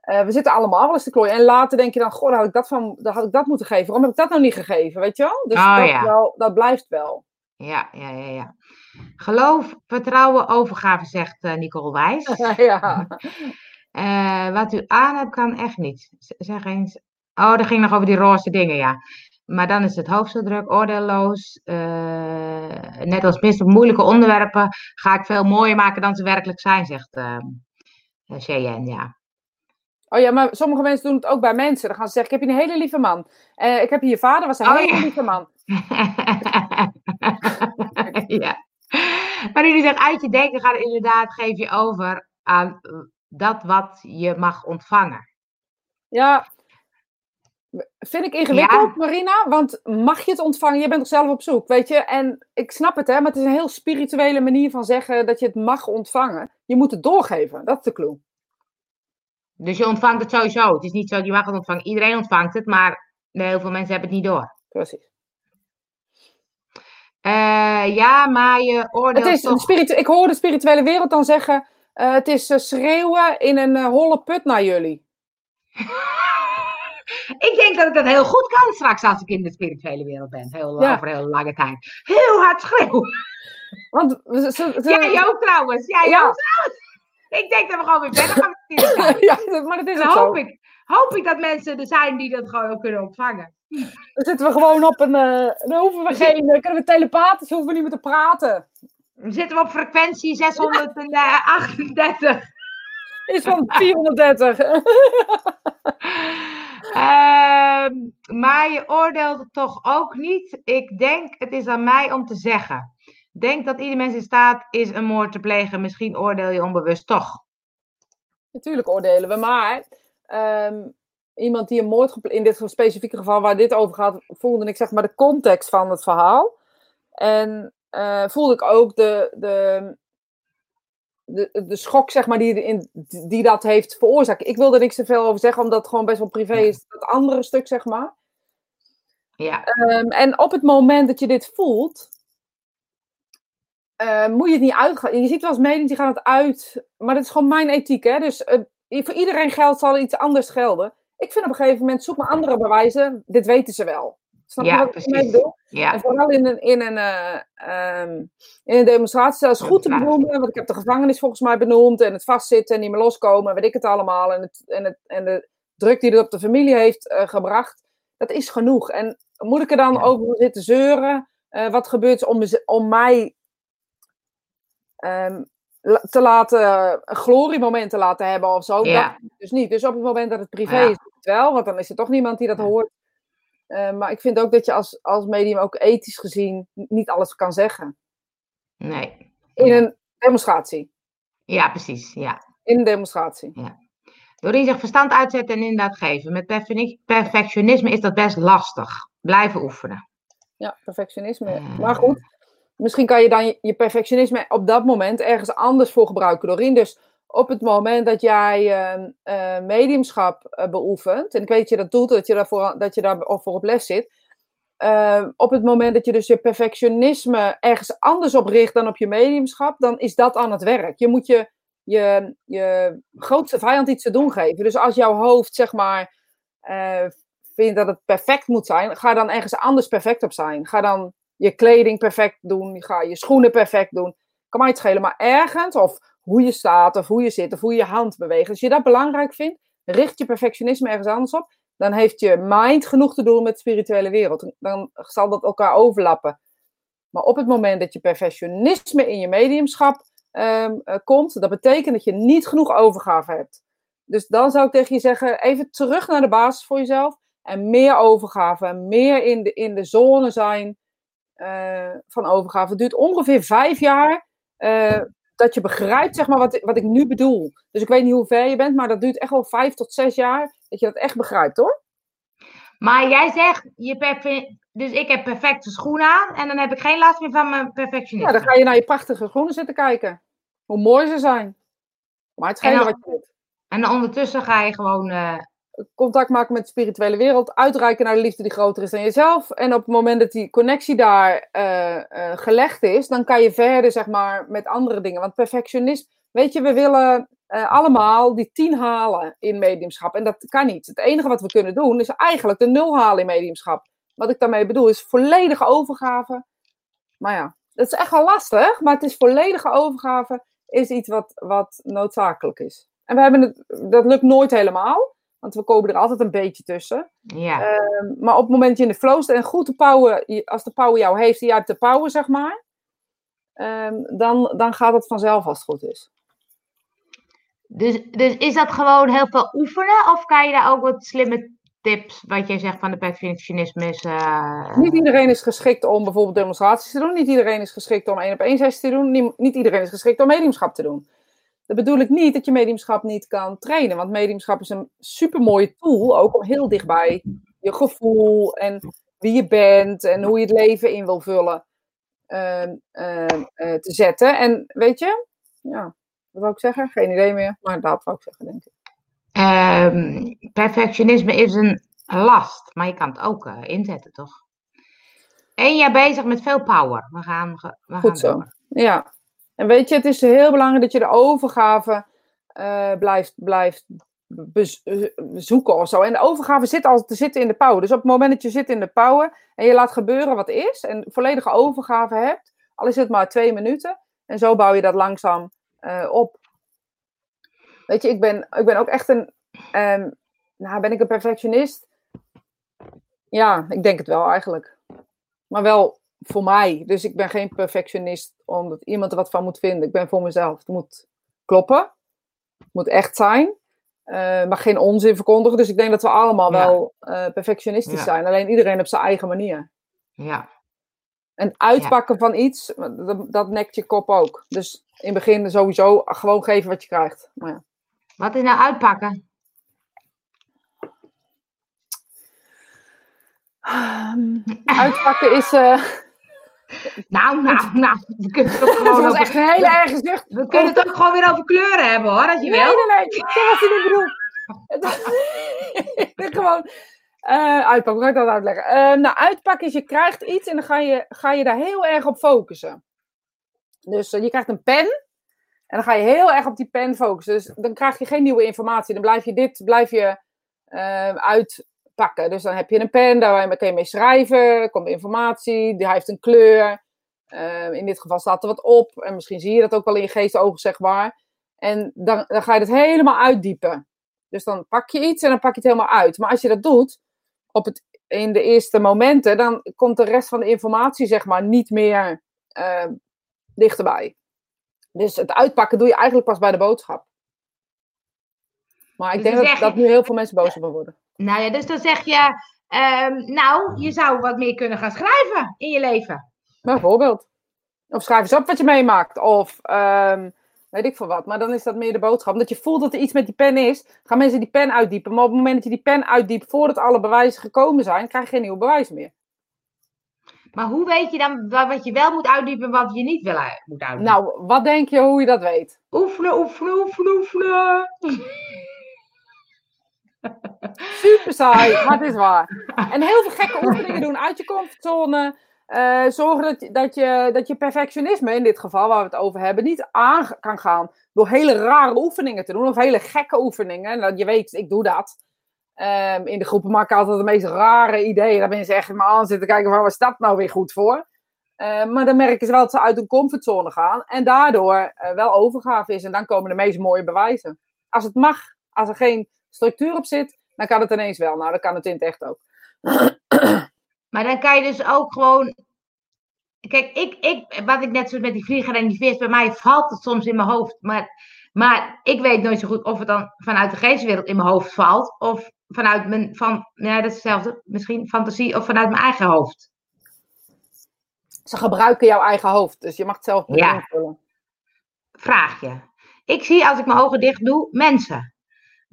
eh, we zitten allemaal eens te klooien. En later denk je dan, goh, had ik dat, van, had ik dat moeten geven. Waarom heb ik dat nou niet gegeven, weet je wel? Dus Oh, dat, ja. wel, dat blijft wel. Ja, ja, ja, ja. Geloof, vertrouwen, overgave, zegt eh, Nicole Wijs. <laughs> ja. <laughs> Eh, wat u aan hebt, kan echt niet. Zeg eens. Oh, dat ging nog over die roze dingen, ja. maar dan is het hoofd zo druk, oordeelloos. Uh, net als minst moeilijke onderwerpen ga ik veel mooier maken dan ze werkelijk zijn, zegt uh, Cheyenne, ja. Oh ja, maar sommige mensen doen het ook bij mensen. Dan gaan ze zeggen, ik heb hier een hele lieve man. Uh, ik heb hier je vader, was een oh, hele ja. lieve man. <laughs> ja. Maar jullie zeggen, uit je denken gaat inderdaad, geef je over aan dat wat je mag ontvangen. Ja, vind ik ingewikkeld, Marina. Want mag je het ontvangen? Je bent toch zelf op zoek, weet je? En ik snap het, hè, maar het is een heel spirituele manier van zeggen dat je het mag ontvangen. Je moet het doorgeven, dat is de clue. Dus je ontvangt het sowieso. Het is niet zo, je mag het ontvangen. Iedereen ontvangt het, maar heel veel mensen hebben het niet door. Precies. Uh, ja, maar je oordeelt het is toch... spiritu Ik hoor de spirituele wereld dan zeggen... Uh, het is uh, schreeuwen in een holle put naar jullie. <laughs> ik denk dat ik dat heel goed kan straks als ik in de spirituele wereld ben. Heel, ja. Over heel lange tijd. Heel hard schreeuwen. Want ze, ze, Jij ook trouwens. Jij ja. ook trouwens. <laughs> Ik denk dat we gewoon weer verder gaan met <laughs> Ja, maar dat is het hoop ik, hoop ik dat mensen er zijn die dat gewoon kunnen ontvangen. Dan zitten we gewoon op een. Dan hoeven we geen. Dan kunnen we telepathisch, hoeven we niet meer te praten. Dan zitten we op frequentie 638. Is van 430. uh, <laughs> ehm, maar je oordeelt toch ook niet. Ik denk, het is aan mij om te zeggen. Denk dat ieder mens in staat is een moord te plegen. Misschien oordeel je onbewust toch. Natuurlijk oordelen we, maar um, iemand die een moord in dit specifieke geval waar dit over gaat, voelde ik zeg maar de context van het verhaal. En uh, voelde ik ook de, de, de, de schok zeg maar, die, in, die dat heeft veroorzaakt. Ik wil er niks te veel over zeggen, omdat het gewoon best wel privé is. Dat andere stuk, zeg maar. Ja. Um, en op het moment dat je dit voelt, uh, moet je het niet uitgaan. Je ziet wel eens mediums die gaan het uit, maar dat is gewoon mijn ethiek. Hè? Dus uh, voor iedereen geldt zal iets anders gelden. Ik vind op een gegeven moment, zoek maar andere bewijzen. Dit weten ze wel. Snap je wat ik bedoel? Ja. En vooral in een, in een, uh, um, in een demonstratie, is goed te benoemen. Want ik heb de gevangenis volgens mij benoemd. En het vastzitten en niet meer loskomen. Weet ik het allemaal. En, het, en, het, en de druk die het op de familie heeft uh, gebracht. Dat is genoeg. En moet ik er dan ja. over zitten zeuren? Uh, wat gebeurt om, om mij um, te laten, een gloriemoment te laten hebben of zo. Ja. Dat dus niet. Dus op het moment dat het privé ja. is, het wel, want dan is er toch niemand die dat hoort. Uh, maar ik vind ook dat je als, als medium ook ethisch gezien niet alles kan zeggen. Nee. In een demonstratie. Ja, precies. Ja. In een demonstratie. Ja. Zich verstand uitzetten en inderdaad geven. Met perfectionisme is dat best lastig. Blijven oefenen. Ja, perfectionisme. Uh, maar goed, misschien kan je dan je, perfectionisme op dat moment ergens anders voor gebruiken. Doorheen dus op het moment dat jij uh, uh, mediumschap uh, beoefent, en ik weet dat je dat doet, dat je, daarvoor, dat je daar voor op les zit, op het moment dat je dus je perfectionisme ergens anders op richt dan op je mediumschap, dan is dat aan het werk. Je moet je, je, je grootste vijand iets te doen geven. Dus als jouw hoofd, zeg maar, vindt dat het perfect moet zijn, ga dan ergens anders perfect op zijn. Ga dan je kleding perfect doen, ga je schoenen perfect doen. Kan mij het schelen, maar ergens, of hoe je staat, of hoe je zit, of hoe je hand beweegt. Als je dat belangrijk vindt, richt je perfectionisme ergens anders op. Dan heeft je mind genoeg te doen met de spirituele wereld. Dan zal dat elkaar overlappen. Maar op het moment dat je perfectionisme in je mediumschap um, uh, komt, dat betekent dat je niet genoeg overgave hebt. Dus dan zou ik tegen je zeggen, even terug naar de basis voor jezelf. En meer overgave, meer in de, in de zone zijn uh, van overgave. Het duurt ongeveer vijf jaar uh, dat je begrijpt zeg maar, wat, wat ik nu bedoel. Dus ik weet niet hoe ver je bent, maar dat duurt echt wel vijf tot zes jaar dat je dat echt begrijpt hoor. Maar jij zegt, je dus ik heb perfecte schoenen aan en dan heb ik geen last meer van mijn perfectionisme. Ja, dan ga je naar je prachtige schoenen zitten kijken. Hoe mooi ze zijn. Maar het wat je doet. En ondertussen ga je gewoon uh, contact maken met de spirituele wereld, uitreiken naar de liefde die groter is dan jezelf. En op het moment dat die connectie daar uh, uh, gelegd is, dan kan je verder, zeg maar, met andere dingen. Want perfectionist, weet je, we willen uh, allemaal die tien halen in mediumschap. En dat kan niet. Het enige wat we kunnen doen, is eigenlijk de nul halen in mediumschap. Wat ik daarmee bedoel, is volledige overgave. Maar ja, dat is echt wel lastig, maar het is volledige overgave, is iets wat, wat noodzakelijk is. En we hebben het, dat lukt nooit helemaal. Want we komen er altijd een beetje tussen. Ja. Ehm, maar op het moment dat je in de flow staat en goed de power, je- als de power jou heeft en jij hebt de power, zeg maar, ehm, dan, dan gaat het vanzelf als het goed is. Dus, dus is dat gewoon heel veel oefenen? Of kan je daar ook wat slimme tips, wat jij zegt van de perfectionisme is... eh, Niet iedereen is geschikt om bijvoorbeeld demonstraties te doen. Niet iedereen is geschikt om één op één sessies te doen. Nie- Niet iedereen is geschikt om mediumschap te doen. Dat bedoel ik niet dat je mediumschap niet kan trainen. Want mediumschap is een supermooie tool, ook om heel dichtbij je gevoel en wie je bent en hoe je het leven in wil vullen ehm, ehm, eh, te zetten. En weet je, ja, wat wou ik zeggen? Geen idee meer, maar dat wou ik zeggen, denk ik. ehm, perfectionisme is een last, maar je kan het ook eh, inzetten, toch? En jij bezig met veel power. We gaan, we gaan Goed zo. door. Ja. En weet je, het is heel belangrijk dat je de overgave eh, blijft, blijft eh, zoeken of zo. En de overgave zit altijd te zitten in de power. Dus op het moment dat je zit in de power en je laat gebeuren wat is en volledige overgave hebt, al is het maar twee minuten, en zo bouw je dat langzaam eh, op. Weet je, ik ben, ik ben ook echt een. ehm, nou, ben ik een perfectionist? Ja, ik denk het wel eigenlijk. Maar wel voor mij. Dus ik ben geen perfectionist omdat iemand er wat van moet vinden. Ik ben voor mezelf. Het moet kloppen. Het moet echt zijn. eh, maar geen onzin verkondigen. Dus ik denk dat we allemaal Ja. wel eh, perfectionistisch Ja. zijn. Alleen iedereen op zijn eigen manier. Ja. En uitpakken van iets, dat, dat nekt je kop ook. Dus in het begin sowieso gewoon geven wat je krijgt. Maar ja. Wat is nou uitpakken? Ehm, uitpakken is. eh, Nou, <laughs> nou, nou. We kunnen het ook dat gewoon was over, echt een hele erge zucht. we kunnen het ook gewoon weer over kleuren hebben, hoor, als je Nee, wil. nee, nee. Dat was. Het- <laughs> Gewoon eh, uitpakken. Hoe ga ik dat uitleggen? Eh, nou, uitpakken is je krijgt iets en dan ga je, ga je daar heel erg op focussen. Dus eh, je krijgt een pen en dan ga je heel erg op die pen focussen. Dus dan krijg je geen nieuwe informatie. Dan blijf je dit blijf je, eh, uitpakken. Dus dan heb je een pen, daar kun je mee schrijven. Er komt informatie, die heeft een kleur. Eh, in dit geval staat er wat op. En misschien zie je dat ook wel in je geestogen, zeg maar. En dan, dan ga je het helemaal uitdiepen. Dus dan pak je iets en dan pak je het helemaal uit. Maar als je dat doet op het, in de eerste momenten, dan komt de rest van de informatie zeg maar niet meer eh, dichterbij. Dus het uitpakken doe je eigenlijk pas bij de boodschap. Maar ik Dus denk dat, dat nu heel veel <laughs> mensen boos op me worden. Nou ja, dus dan zeg je, ehm, nou, je zou wat meer kunnen gaan schrijven in je leven. Bijvoorbeeld. Of schrijf eens op wat je meemaakt. Of ehm, weet ik veel wat. Maar dan is dat meer de boodschap. Omdat je voelt dat er iets met die pen is, gaan mensen die pen uitdiepen. Maar op het moment dat je die pen uitdiept voordat alle bewijzen gekomen zijn, krijg je geen nieuwe bewijzen meer. Maar hoe weet je dan wa- wat je wel moet uitdiepen en wat je niet wel uit- moet uitdiepen? Nou, wat denk je hoe je dat weet? Oefenen, oefenen, oefenen, oefenen. Super saai, maar het is waar. En heel veel gekke oefeningen doen uit je comfortzone. Eh, zorgen dat, je- dat, je, dat je perfectionisme, in dit geval waar we het over hebben, niet aan kan gaan door hele rare oefeningen te doen. Of hele gekke oefeningen. Nou, je weet, ik doe dat. Ehm, in de groepen maak ik altijd de meest rare ideeën. Daar ben ze echt maar aan zitten kijken, waar was dat nou weer goed voor? Eh, maar dan merken ze wel dat ze uit hun comfortzone gaan. En daardoor eh, wel overgave is. En dan komen de meest mooie bewijzen. Als het mag, als er geen structuur op zit, dan kan het ineens wel. Nou, dan kan het in het echt ook. <clears throat> Maar dan kan je dus ook gewoon. Kijk, ik, ik, wat ik net zo met die vlieger en die vis, bij mij valt het soms in mijn hoofd. Maar, maar ik weet nooit zo goed of het dan vanuit de geestwereld in mijn hoofd valt. Of vanuit mijn, van, nou, dat is hetzelfde, misschien fantasie, of vanuit mijn eigen hoofd. Ze gebruiken jouw eigen hoofd, dus je mag het zelf Ja. invullen. Vraagje. Ik zie als ik mijn ogen dicht doe mensen,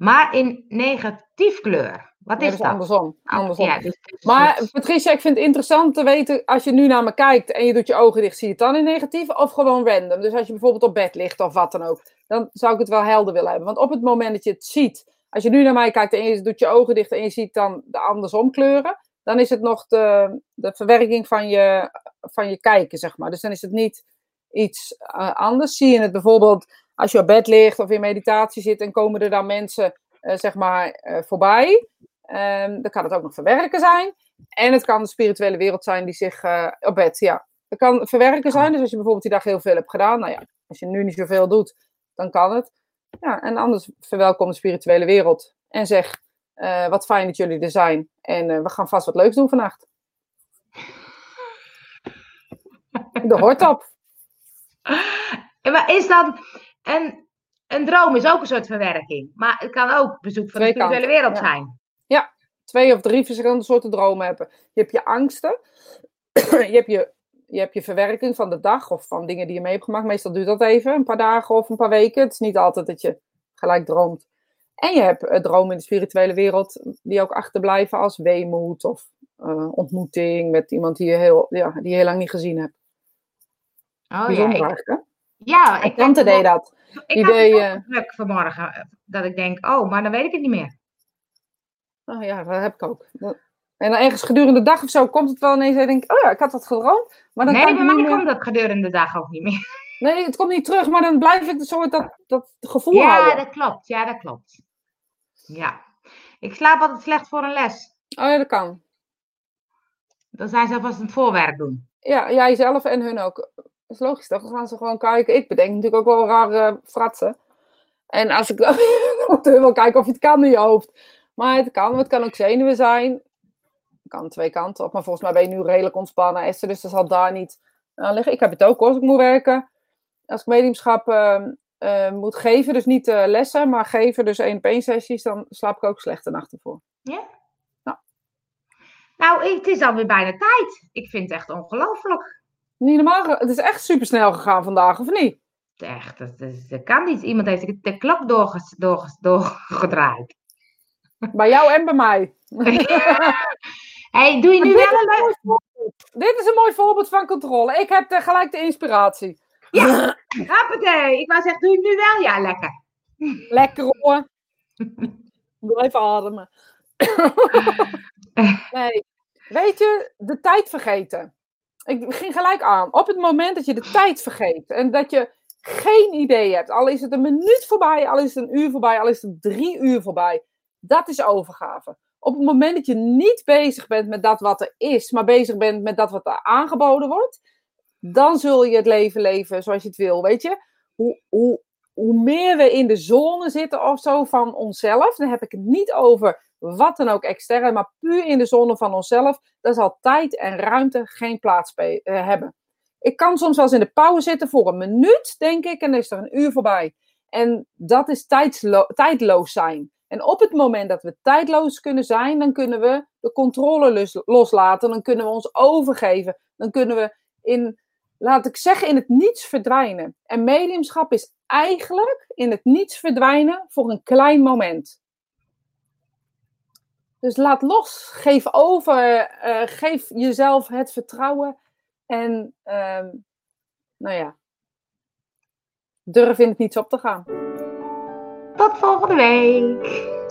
maar in negatief kleur. Wat is dat is dat? andersom. Ah, andersom. ja, dus- dus- Maar dus- Patricia, ik vind het interessant te weten, als je nu naar me kijkt en je doet je ogen dicht, zie je het dan in negatief of gewoon random? Dus als je bijvoorbeeld op bed ligt of wat dan ook, dan zou ik het wel helder willen hebben. Want op het moment dat je het ziet, als je nu naar mij kijkt en je doet je ogen dicht en je ziet dan de andersom kleuren, dan is het nog de, de verwerking van je, van je kijken, zeg maar. Dus dan is het niet iets eh, anders. Zie je het bijvoorbeeld als je op bed ligt of in meditatie zit en komen er dan mensen, eh, zeg maar, eh, voorbij. Ehm, dan kan het ook nog verwerken zijn. En het kan de spirituele wereld zijn die zich eh, op bed, ja. Het kan verwerken zijn. Dus als je bijvoorbeeld die dag heel veel hebt gedaan, nou ja, als je nu niet zoveel doet, dan kan het. Ja, en anders verwelkom de spirituele wereld. En zeg, wat fijn dat jullie er zijn. En we gaan vast wat leuks doen vannacht. <laughs> De hoort op. Maar is dan een, een droom is ook een soort verwerking. Maar het kan ook bezoek van de kanten, spirituele wereld ja. zijn. Twee of drie verschillende soorten dromen hebben. Je hebt je angsten. <clears throat> je, hebt je, je hebt je verwerking van de dag of van dingen die je mee hebt gemaakt. Meestal duurt dat even, een paar dagen of een paar weken. Het is niet altijd dat je gelijk droomt. En je hebt eh, dromen in de spirituele wereld die ook achterblijven als weemoed of eh, ontmoeting met iemand die je heel, ja, die je heel lang niet gezien hebt. Oh ja, Bijzonder ik, hè? Ja, ik tante deed dat. Ik Die had het deed, ook eh, druk vanmorgen. Dat ik denk, oh, maar dan weet ik het niet meer. Oh ja, dat heb ik ook. Dat- En dan ergens gedurende de dag of zo komt het wel ineens en denkt, oh ja, ik had dat gedroomd. Maar dan Nee, kan bij ik mij meer- komt dat gedurende de dag ook niet meer. <laughs> Nee, het komt niet terug, maar dan blijf ik zo dat, dat gevoel Ja, houden. dat klopt. Ja, dat klopt. Ja. Ik slaap altijd slecht voor een les. Oh ja, dat kan. Dan zijn ze alvast het voorwerk doen. Ja, jij zelf en hun ook. Dat is logisch? Dan gaan ze gewoon kijken. Ik bedenk natuurlijk ook wel rare fratsen. En als ik dan <laughs> wel kijken of je het kan in je hoofd. Maar het kan, het kan ook zenuwen zijn. Het kan twee kanten op. Maar volgens mij ben je nu redelijk ontspannen, Esther. Dus dat zal daar niet aan liggen. Ik heb het ook hoor, als ik moet werken. Als ik mediumschap eh, eh, moet geven, dus niet eh, lessen, maar geven, dus één op één sessies, dan slaap ik ook slechte nachten voor. Nou, het is alweer bijna tijd. Ik vind het echt ongelooflijk. Niet normaal, het is echt super snel gegaan vandaag, of niet? Echt, dat, dat, dat kan niet. Iemand heeft de klok doorges, doorges, doorgedraaid. <laughs> Bij jou en bij mij. <laughs> hey, doe je nu wel een voorbeeld. Dit is een mooi voorbeeld van controle. Ik heb gelijk de inspiratie. Ja. <laughs> Hoppatee. Ik wou zeggen, doe je nu wel? Ja, lekker. Lekker hoor. Blijf ademen. nee. Weet je, de tijd vergeten. Ik ging gelijk aan. Op het moment dat je de tijd vergeet en dat je geen idee hebt, al is het een minuut voorbij, al is het een uur voorbij, al is het drie uur voorbij, dat is overgave. Op het moment dat je niet bezig bent met dat wat er is, maar bezig bent met dat wat er aangeboden wordt, dan zul je het leven leven zoals je het wil. Weet je, hoe, hoe, hoe meer we in de zone zitten of zo van onszelf, dan heb ik het niet over wat dan ook extern, maar puur in de zone van onszelf, dan zal tijd en ruimte geen plaats eh, hebben. Ik kan soms wel eens in de pauze zitten voor een minuut, denk ik, en dan is er een uur voorbij. En dat is tijdloos zijn. En op het moment dat we tijdloos kunnen zijn, dan kunnen we de controle los- loslaten, dan kunnen we ons overgeven, dan kunnen we in, laat ik zeggen, in het niets verdwijnen. En mediumschap is eigenlijk in het niets verdwijnen voor een klein moment. Dus laat los, geef over, eh, geef jezelf het vertrouwen en, ehm, nou ja, durf in het niets op te gaan. Tot volgende week.